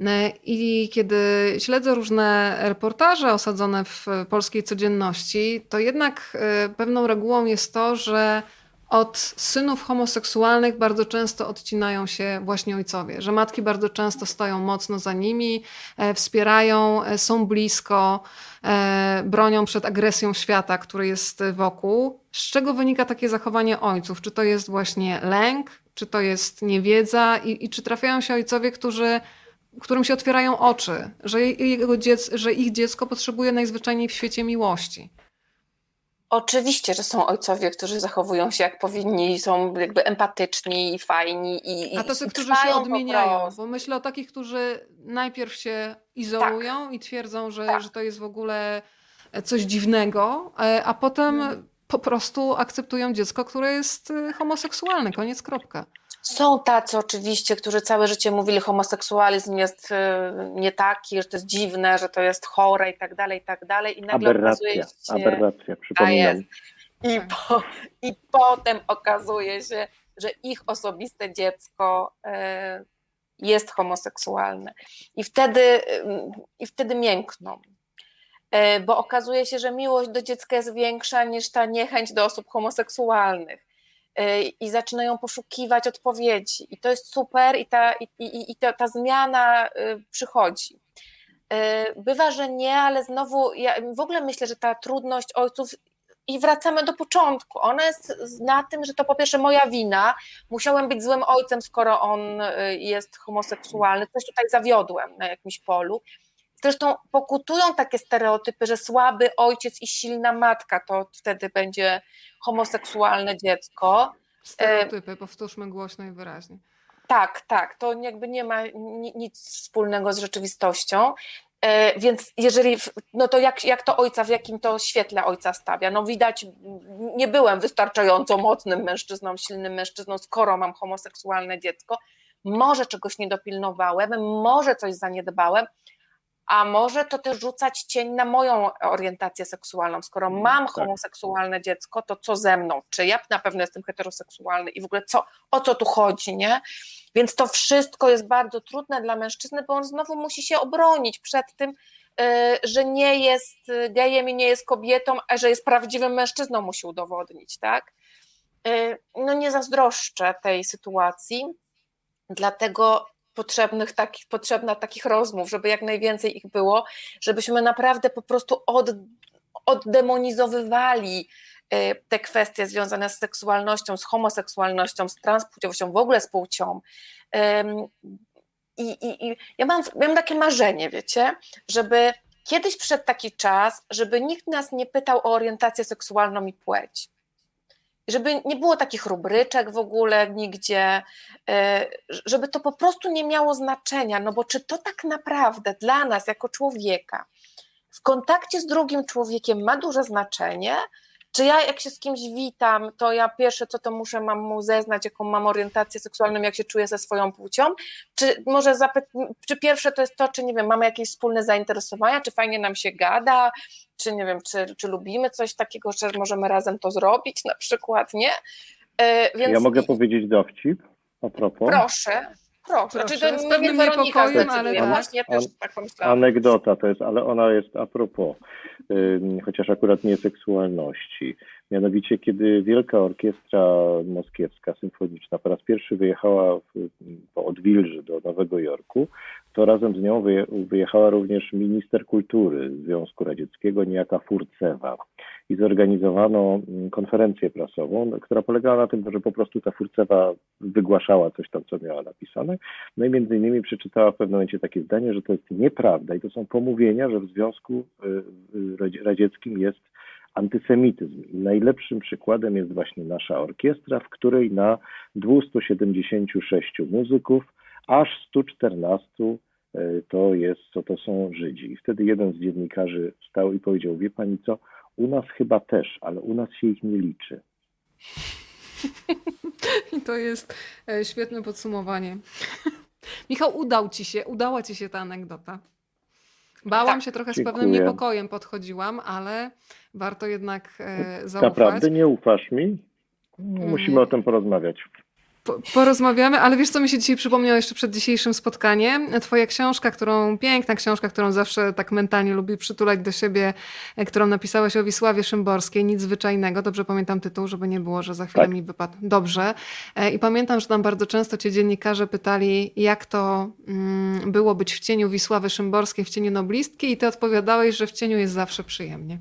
[SPEAKER 1] E, I kiedy śledzę różne reportaże osadzone w polskiej codzienności, to jednak e, pewną regułą jest to, że od synów homoseksualnych bardzo często odcinają się właśnie ojcowie, że matki bardzo często stoją mocno za nimi, e, wspierają, e, są blisko, e, bronią przed agresją świata, który jest wokół. Z czego wynika takie zachowanie ojców? Czy to jest właśnie lęk, czy to jest niewiedza i, i czy trafiają się ojcowie, którzy którym się otwierają oczy, że, jego dziec, że ich dziecko potrzebuje najzwyczajniej w świecie miłości.
[SPEAKER 3] Oczywiście, że są ojcowie, którzy zachowują się jak powinni, są jakby empatyczni i fajni. I,
[SPEAKER 1] A tacy, którzy się odmieniają, bo myślę o takich, którzy najpierw się izolują tak. i twierdzą, że, tak. że to jest w ogóle coś dziwnego, e, a potem hmm. po prostu akceptują dziecko, które jest e, homoseksualne. Koniec, kropka.
[SPEAKER 3] Są tacy oczywiście, którzy całe życie mówili, homoseksualizm jest y, nie taki, że to jest dziwne, że to jest chore i tak dalej, i tak dalej. I
[SPEAKER 2] nagle aberracja, okazuje się, aberracja, przypominam.
[SPEAKER 3] I, po, I potem okazuje się, że ich osobiste dziecko y, jest homoseksualne. I wtedy, y, i wtedy miękną bo okazuje się, że miłość do dziecka jest większa niż ta niechęć do osób homoseksualnych. Y, i zaczynają poszukiwać odpowiedzi. I to jest super, i ta, i, i, i ta, ta zmiana y, przychodzi. Y, bywa, że nie, ale znowu ja w ogóle myślę, że ta trudność ojców i wracamy do początku. Ona jest na tym, że to po pierwsze moja wina. Musiałem być złym ojcem, skoro on jest homoseksualny. Coś tutaj zawiodłem na jakimś polu. Zresztą pokutują takie stereotypy, że słaby ojciec i silna matka to wtedy będzie homoseksualne dziecko.
[SPEAKER 1] Stereotypy, powtórzmy głośno i wyraźnie.
[SPEAKER 3] Tak, tak, to jakby nie ma nic wspólnego z rzeczywistością. E, więc jeżeli, no to jak, jak to ojca, w jakim to świetle ojca stawia? No widać, nie byłem wystarczająco mocnym mężczyzną, silnym mężczyzną, skoro mam homoseksualne dziecko. Może czegoś nie dopilnowałem, może coś zaniedbałem, a może to też rzucać cień na moją orientację seksualną. Skoro mm, mam tak. homoseksualne dziecko, to co ze mną? Czy ja na pewno jestem heteroseksualny i w ogóle co, o co tu chodzi, nie? Więc to wszystko jest bardzo trudne dla mężczyzny, bo on znowu musi się obronić przed tym, y, że nie jest gejem i nie jest kobietą, a że jest prawdziwym mężczyzną, musi udowodnić, tak? Y, no nie zazdroszczę tej sytuacji, dlatego potrzebnych takich, potrzebna takich rozmów, żeby jak najwięcej ich było, żebyśmy naprawdę po prostu od, oddemonizowywali y, te kwestie związane z seksualnością, z homoseksualnością, z transpłciowością, w ogóle z płcią. I, i, i ja mam, mam takie marzenie, wiecie, żeby kiedyś przyszedł taki czas, żeby nikt nas nie pytał o orientację seksualną i płeć żeby nie było takich rubryczek w ogóle nigdzie, e, żeby to po prostu nie miało znaczenia, no bo czy to tak naprawdę dla nas jako człowieka w kontakcie z drugim człowiekiem ma duże znaczenie, czy ja jak się z kimś witam, to ja pierwsze co to muszę mam mu zeznać, jaką mam orientację seksualną, jak się czuję ze swoją płcią, czy może zapy- czy pierwsze to jest to, czy nie wiem, mamy jakieś wspólne zainteresowania, czy fajnie nam się gada, czy nie wiem, czy, czy lubimy coś takiego, że możemy razem to zrobić na przykład, nie?
[SPEAKER 2] E, więc... Ja mogę powiedzieć dowcip a propos?
[SPEAKER 3] Proszę. Proszę,
[SPEAKER 1] Proszę znaczy, to z pewnym niepokojem, ale tak. Właśnie
[SPEAKER 3] też tak
[SPEAKER 2] Anegdota to jest, ale ona jest a propos, chociaż akurat nie seksualności. Mianowicie, kiedy Wielka Orkiestra Moskiewska Symfoniczna po raz pierwszy wyjechała w, po Odwilży do Nowego Jorku, to razem z nią wyjechała również minister kultury Związku Radzieckiego, niejaka Furcewa. I zorganizowano mm, konferencję prasową, która polegała na tym, że po prostu ta Furcewa wygłaszała coś tam, co miała napisane. No i między innymi przeczytała w pewnym momencie takie zdanie, że to jest nieprawda i to są pomówienia, że w Związku y, y, Radzieckim jest antysemityzm. I najlepszym przykładem jest właśnie nasza orkiestra, w której na 276 muzyków aż 114 e, to jest, co to są Żydzi. I wtedy jeden z dziennikarzy wstał i powiedział, wie pani co, u nas chyba też, ale u nas się ich nie liczy.
[SPEAKER 1] I to jest e, świetne podsumowanie. Michał, udał ci się, udała ci się ta anegdota. Bałam tak, się trochę dziękuję. z pewnym niepokojem podchodziłam, ale warto jednak e, zaufać.
[SPEAKER 2] Naprawdę nie ufasz mi? Musimy nie. o tym porozmawiać
[SPEAKER 1] porozmawiamy, ale wiesz, co mi się dzisiaj przypomniało jeszcze przed dzisiejszym spotkaniem? Twoja książka, którą, piękna książka, którą zawsze tak mentalnie lubi przytulać do siebie, e, którą napisałaś o Wisławie Szymborskiej, nic zwyczajnego. Dobrze pamiętam tytuł, żeby nie było, że za chwilę tak. mi wypadł. Dobrze. E, I pamiętam, że tam bardzo często cię dziennikarze pytali, jak to mm, było być w cieniu Wisławy Szymborskiej, w cieniu noblistki i ty odpowiadałeś, że w cieniu jest zawsze przyjemnie.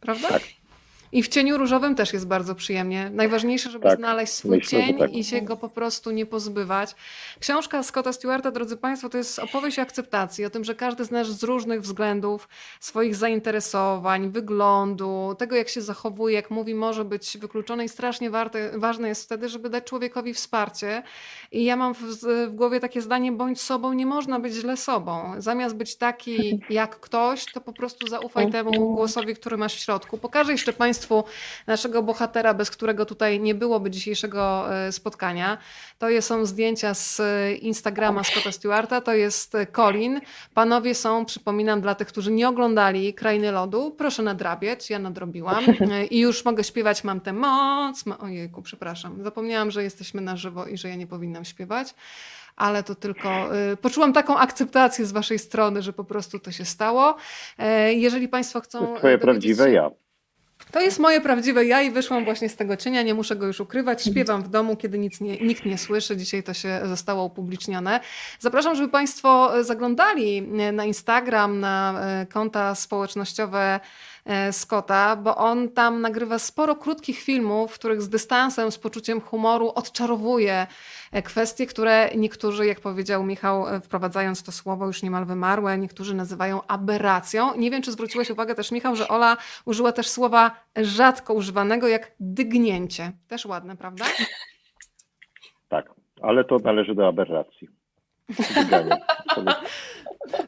[SPEAKER 1] Prawda?
[SPEAKER 2] Tak.
[SPEAKER 1] I w cieniu różowym też jest bardzo przyjemnie. Najważniejsze, żeby tak, znaleźć swój myślę, cień tak. i się go po prostu nie pozbywać. Książka Scotta Stewarta, drodzy Państwo, to jest opowieść o akceptacji, o tym, że każdy z nas z różnych względów, swoich zainteresowań, wyglądu, tego jak się zachowuje, jak mówi, może być wykluczony i strasznie warte, ważne jest wtedy, żeby dać człowiekowi wsparcie. I ja mam w, w głowie takie zdanie, bądź sobą, nie można być źle sobą. Zamiast być taki jak ktoś, to po prostu zaufaj temu głosowi, który masz w środku. Pokażę jeszcze Państwu Państwu naszego bohatera, bez którego tutaj nie byłoby dzisiejszego e, spotkania. To są zdjęcia z Instagrama Scotta Stewarta, to jest Colin. Panowie są, przypominam dla tych, którzy nie oglądali Krainy Lodu, proszę nadrabiać, ja nadrobiłam e, i już mogę śpiewać, mam tę moc. Ojejku, przepraszam, zapomniałam, że jesteśmy na żywo i że ja nie powinnam śpiewać ale to tylko y, poczułam taką akceptację z Waszej strony, że po prostu to się stało. E, jeżeli Państwo chcą.
[SPEAKER 2] Twoje prawdziwe ja.
[SPEAKER 1] To jest moje prawdziwe ja i wyszłam właśnie z tego cienia, nie muszę go już ukrywać. Śpiewam w domu, kiedy nic nie, nikt nie słyszy. Dzisiaj to się zostało upublicznione. Zapraszam, żeby Państwo zaglądali na Instagram, na e, konta społecznościowe e, Scotta, bo on tam nagrywa sporo krótkich filmów, w których z dystansem, z poczuciem humoru odczarowuje kwestie, które niektórzy, jak powiedział Michał, e, wprowadzając to słowo już niemal wymarłe, niektórzy nazywają aberracją. Nie wiem, czy zwróciłeś uwagę też, Michał, że Ola użyła też słowa rzadko używanego jak dygnięcie. Też ładne, prawda?
[SPEAKER 2] Tak, ale to należy do aberracji.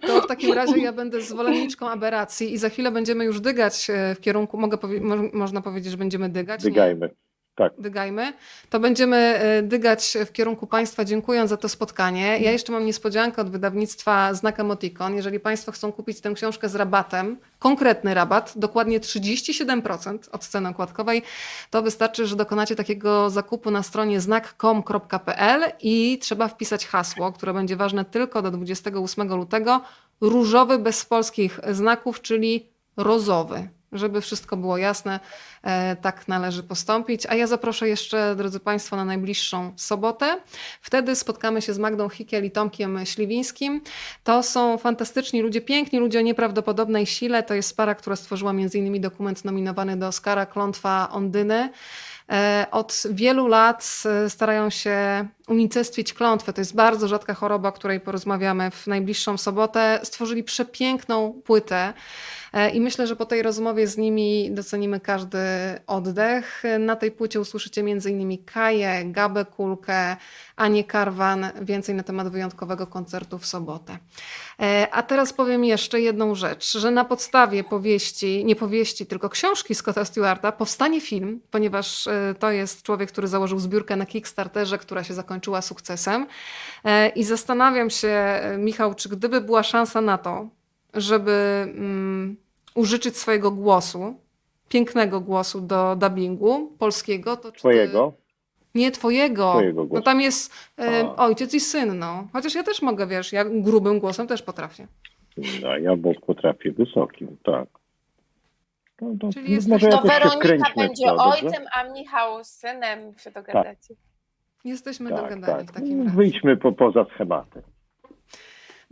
[SPEAKER 1] To w takim razie ja będę zwolenniczką aberracji i za chwilę będziemy już dygać e, w kierunku, mogę powie- mo- można powiedzieć, że będziemy dygać? Nie?
[SPEAKER 2] Tak.
[SPEAKER 1] Dygajmy. To będziemy e, dygać w kierunku Państwa, dziękując za to spotkanie. Ja jeszcze mam niespodziankę od wydawnictwa Znak Emoticon. Jeżeli Państwo chcą kupić tę książkę z rabatem, konkretny rabat, dokładnie 37% od ceny okładkowej, to wystarczy, że dokonacie takiego zakupu na stronie znak.com.pl i trzeba wpisać hasło, które będzie ważne tylko do 28 lutego. Różowy bez polskich znaków, czyli rozowy. Żeby wszystko było jasne, e, tak należy postąpić. A ja zaproszę jeszcze, drodzy Państwo, na najbliższą sobotę. Wtedy spotkamy się z Magdą Hikiel i Tomkiem Śliwińskim. To są fantastyczni ludzie, piękni ludzie o nieprawdopodobnej sile. To jest para, która stworzyła m.in. dokument nominowany do Oscara Klątwa Ondyny. E, Od wielu lat e, starają się unicestwić klątwę. To jest bardzo rzadka choroba, o której porozmawiamy w najbliższą sobotę. Stworzyli przepiękną płytę. E, I myślę, że po tej rozmowie z nimi docenimy każdy oddech. Na tej płycie usłyszycie m.in. Kaję, Gabę Kulkę, Anię Karwan. Więcej na temat wyjątkowego koncertu w sobotę. E, A teraz powiem jeszcze jedną rzecz, że na podstawie powieści, nie powieści, tylko książki Scotta Stewarta powstanie film, ponieważ e, to jest człowiek, który założył zbiórkę na Kickstarterze, która się zakończyła sukcesem. I zastanawiam się, Michał, czy gdyby była szansa na to, żeby mm, użyczyć swojego głosu, pięknego głosu do dubbingu polskiego, to czy ty-
[SPEAKER 2] Twojego?
[SPEAKER 1] Nie twojego.
[SPEAKER 2] Twojego
[SPEAKER 1] No tam jest e, ojciec i syn, no. Chociaż ja też mogę, wiesz, ja grubym głosem też potrafię.
[SPEAKER 2] No, ja bo potrafię wysokim, tak. No, to,
[SPEAKER 1] Czyli
[SPEAKER 2] no,
[SPEAKER 1] jesteś-
[SPEAKER 2] może
[SPEAKER 3] To Weronika będzie
[SPEAKER 2] w to, dobrze?
[SPEAKER 3] ojcem, a Michał synem się dogadacie.
[SPEAKER 1] Jesteśmy
[SPEAKER 2] Tak,
[SPEAKER 1] dogadani w
[SPEAKER 2] tak.
[SPEAKER 1] takim
[SPEAKER 2] No,
[SPEAKER 1] razie.
[SPEAKER 2] Wyjdźmy po, poza schematy.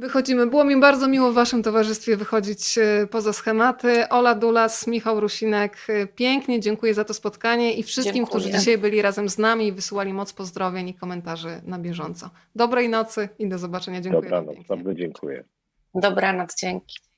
[SPEAKER 1] Wychodzimy. Było mi bardzo miło w waszym towarzystwie wychodzić e, poza schematy. Ola Dulas, Michał Rusinek, e, pięknie dziękuję za to spotkanie i wszystkim,
[SPEAKER 3] Dziękuję.
[SPEAKER 1] którzy dzisiaj byli razem z nami i wysyłali moc pozdrowień i komentarzy na bieżąco. Dobrej nocy i do zobaczenia. Dziękuję
[SPEAKER 2] Dobranoc, bardzo dziękuję.
[SPEAKER 3] Dobranoc, dzięki.